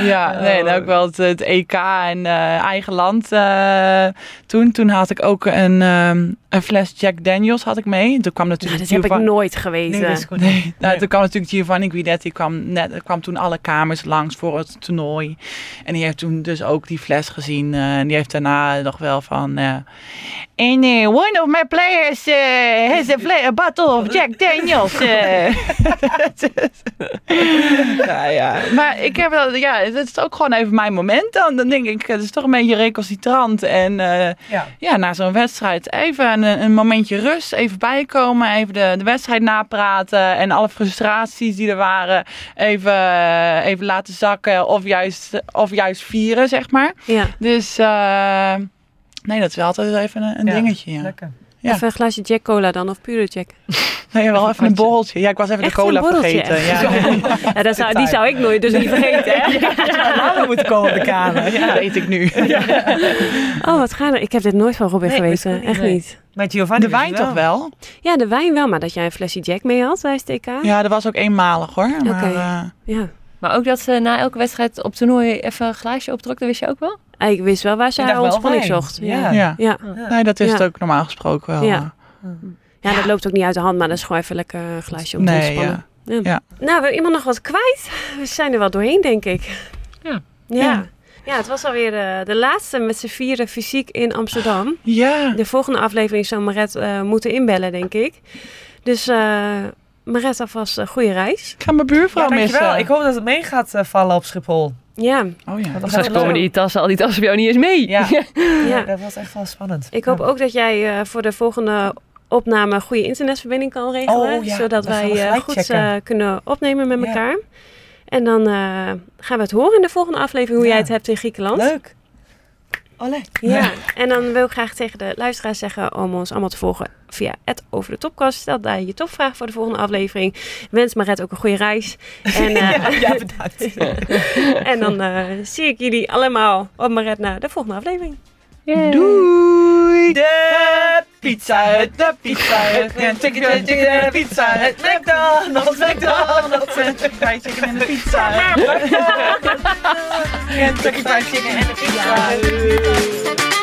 ja, nee, dan ook wel het, EK en eh, eigen land. eh, toen, toen had ik ook een, ehm, een fles Jack Daniels had ik mee. En toen kwam natuurlijk dat heb ik nooit geweten. Nee, dat is goed. Nee, nou, toen kwam natuurlijk Giovanni Guidetti kwam, net, kwam toen alle kamers langs voor het toernooi. En die heeft toen dus ook die fles gezien. eh, en die heeft daarna nog wel van... eh and eh, one of my players eh, has a, bottle of Jack Daniels. eh." ja, ja. Maar ik heb wel... Ja, het is ook gewoon even mijn moment dan. Dan denk ik, het is toch een beetje recalcitrant. En eh, Ja. ja, na zo'n wedstrijd even een, een momentje rust, even bijkomen, even de, de wedstrijd napraten en alle frustraties die er waren even, eh, even laten zakken of juist, of juist vieren, zeg maar. Ja. Dus eh, nee, dat is wel altijd even een, een Ja, dingetje. Ja. Lekker. Ja. Even een glaasje Jack Cola dan, of pure Jack. Nee, wel even een borreltje. Ja, ik was even Echt de cola vergeten. echt? Ja, Ja, dat zou, die zou ik nooit dus niet vergeten, hè? Moeten komen op de kamer. dat Ja. weet ik nu. Oh, wat gaaf. Ik heb dit nooit van Robin Nee, geweten. Echt niet, nee. niet. Met Giovanni De dus wijn toch wel? Ja, de wijn wel, maar dat jij een flesje Jack mee had bij STK. Ja, dat was ook eenmalig hoor. Maar, Oké. eh, Ja. Maar ook dat ze na elke wedstrijd op toernooi even een glaasje optrok, dat wist je ook wel? Ik wist wel waar ze haar ontspanning zocht. Ja. Ja. ja. Ja. Nee, dat is Ja. het ook normaal gesproken wel. Ja. ja, dat loopt ook niet uit de hand, maar dat is gewoon even lekker een glaasje om te Nee, ontspannen. ja. Ja. Ja. Nou, we iemand nog wat kwijt? We zijn er wel doorheen, denk ik. Ja. Ja. Ja. Het was alweer eh, de laatste met z'n vieren fysiek in Amsterdam. Ja. De volgende aflevering zou Maret eh, moeten inbellen, denk ik. Dus eh Maret, alvast een goede reis. Ik ga mijn buurvrouw Ja, missen. dankjewel. Ik hoop dat het mee gaat vallen op Schiphol. Ja, Oh ja. Straks het komen die tassen, al die tassen bij jou niet eens mee. Ja. ja. dat was echt wel spannend. Ik hoop Ja. ook dat jij eh, voor de volgende opname een goede internetverbinding kan regelen. Oh, ja. Zodat Dat wij goed eh, kunnen opnemen met Ja. En dan eh, gaan we het horen in de volgende aflevering hoe Ja. jij het hebt in Griekenland. Leuk. Olé. Ja, en dan wil ik graag tegen de luisteraars zeggen om ons allemaal te volgen via het Over de Topkast. Stel daar je topvraag voor de volgende aflevering. Wens Maret ook een goede reis. En, eh, Ja, bedankt. en dan eh, zie ik jullie allemaal op Maret naar de volgende aflevering. Doei! De pizza hut, de pizza. En chicken, chicken, chicken, de pizza hut. McDonald's, McDonald's. En chicken fried chicken en de pizza hut. En chicken fried chicken en de pizza.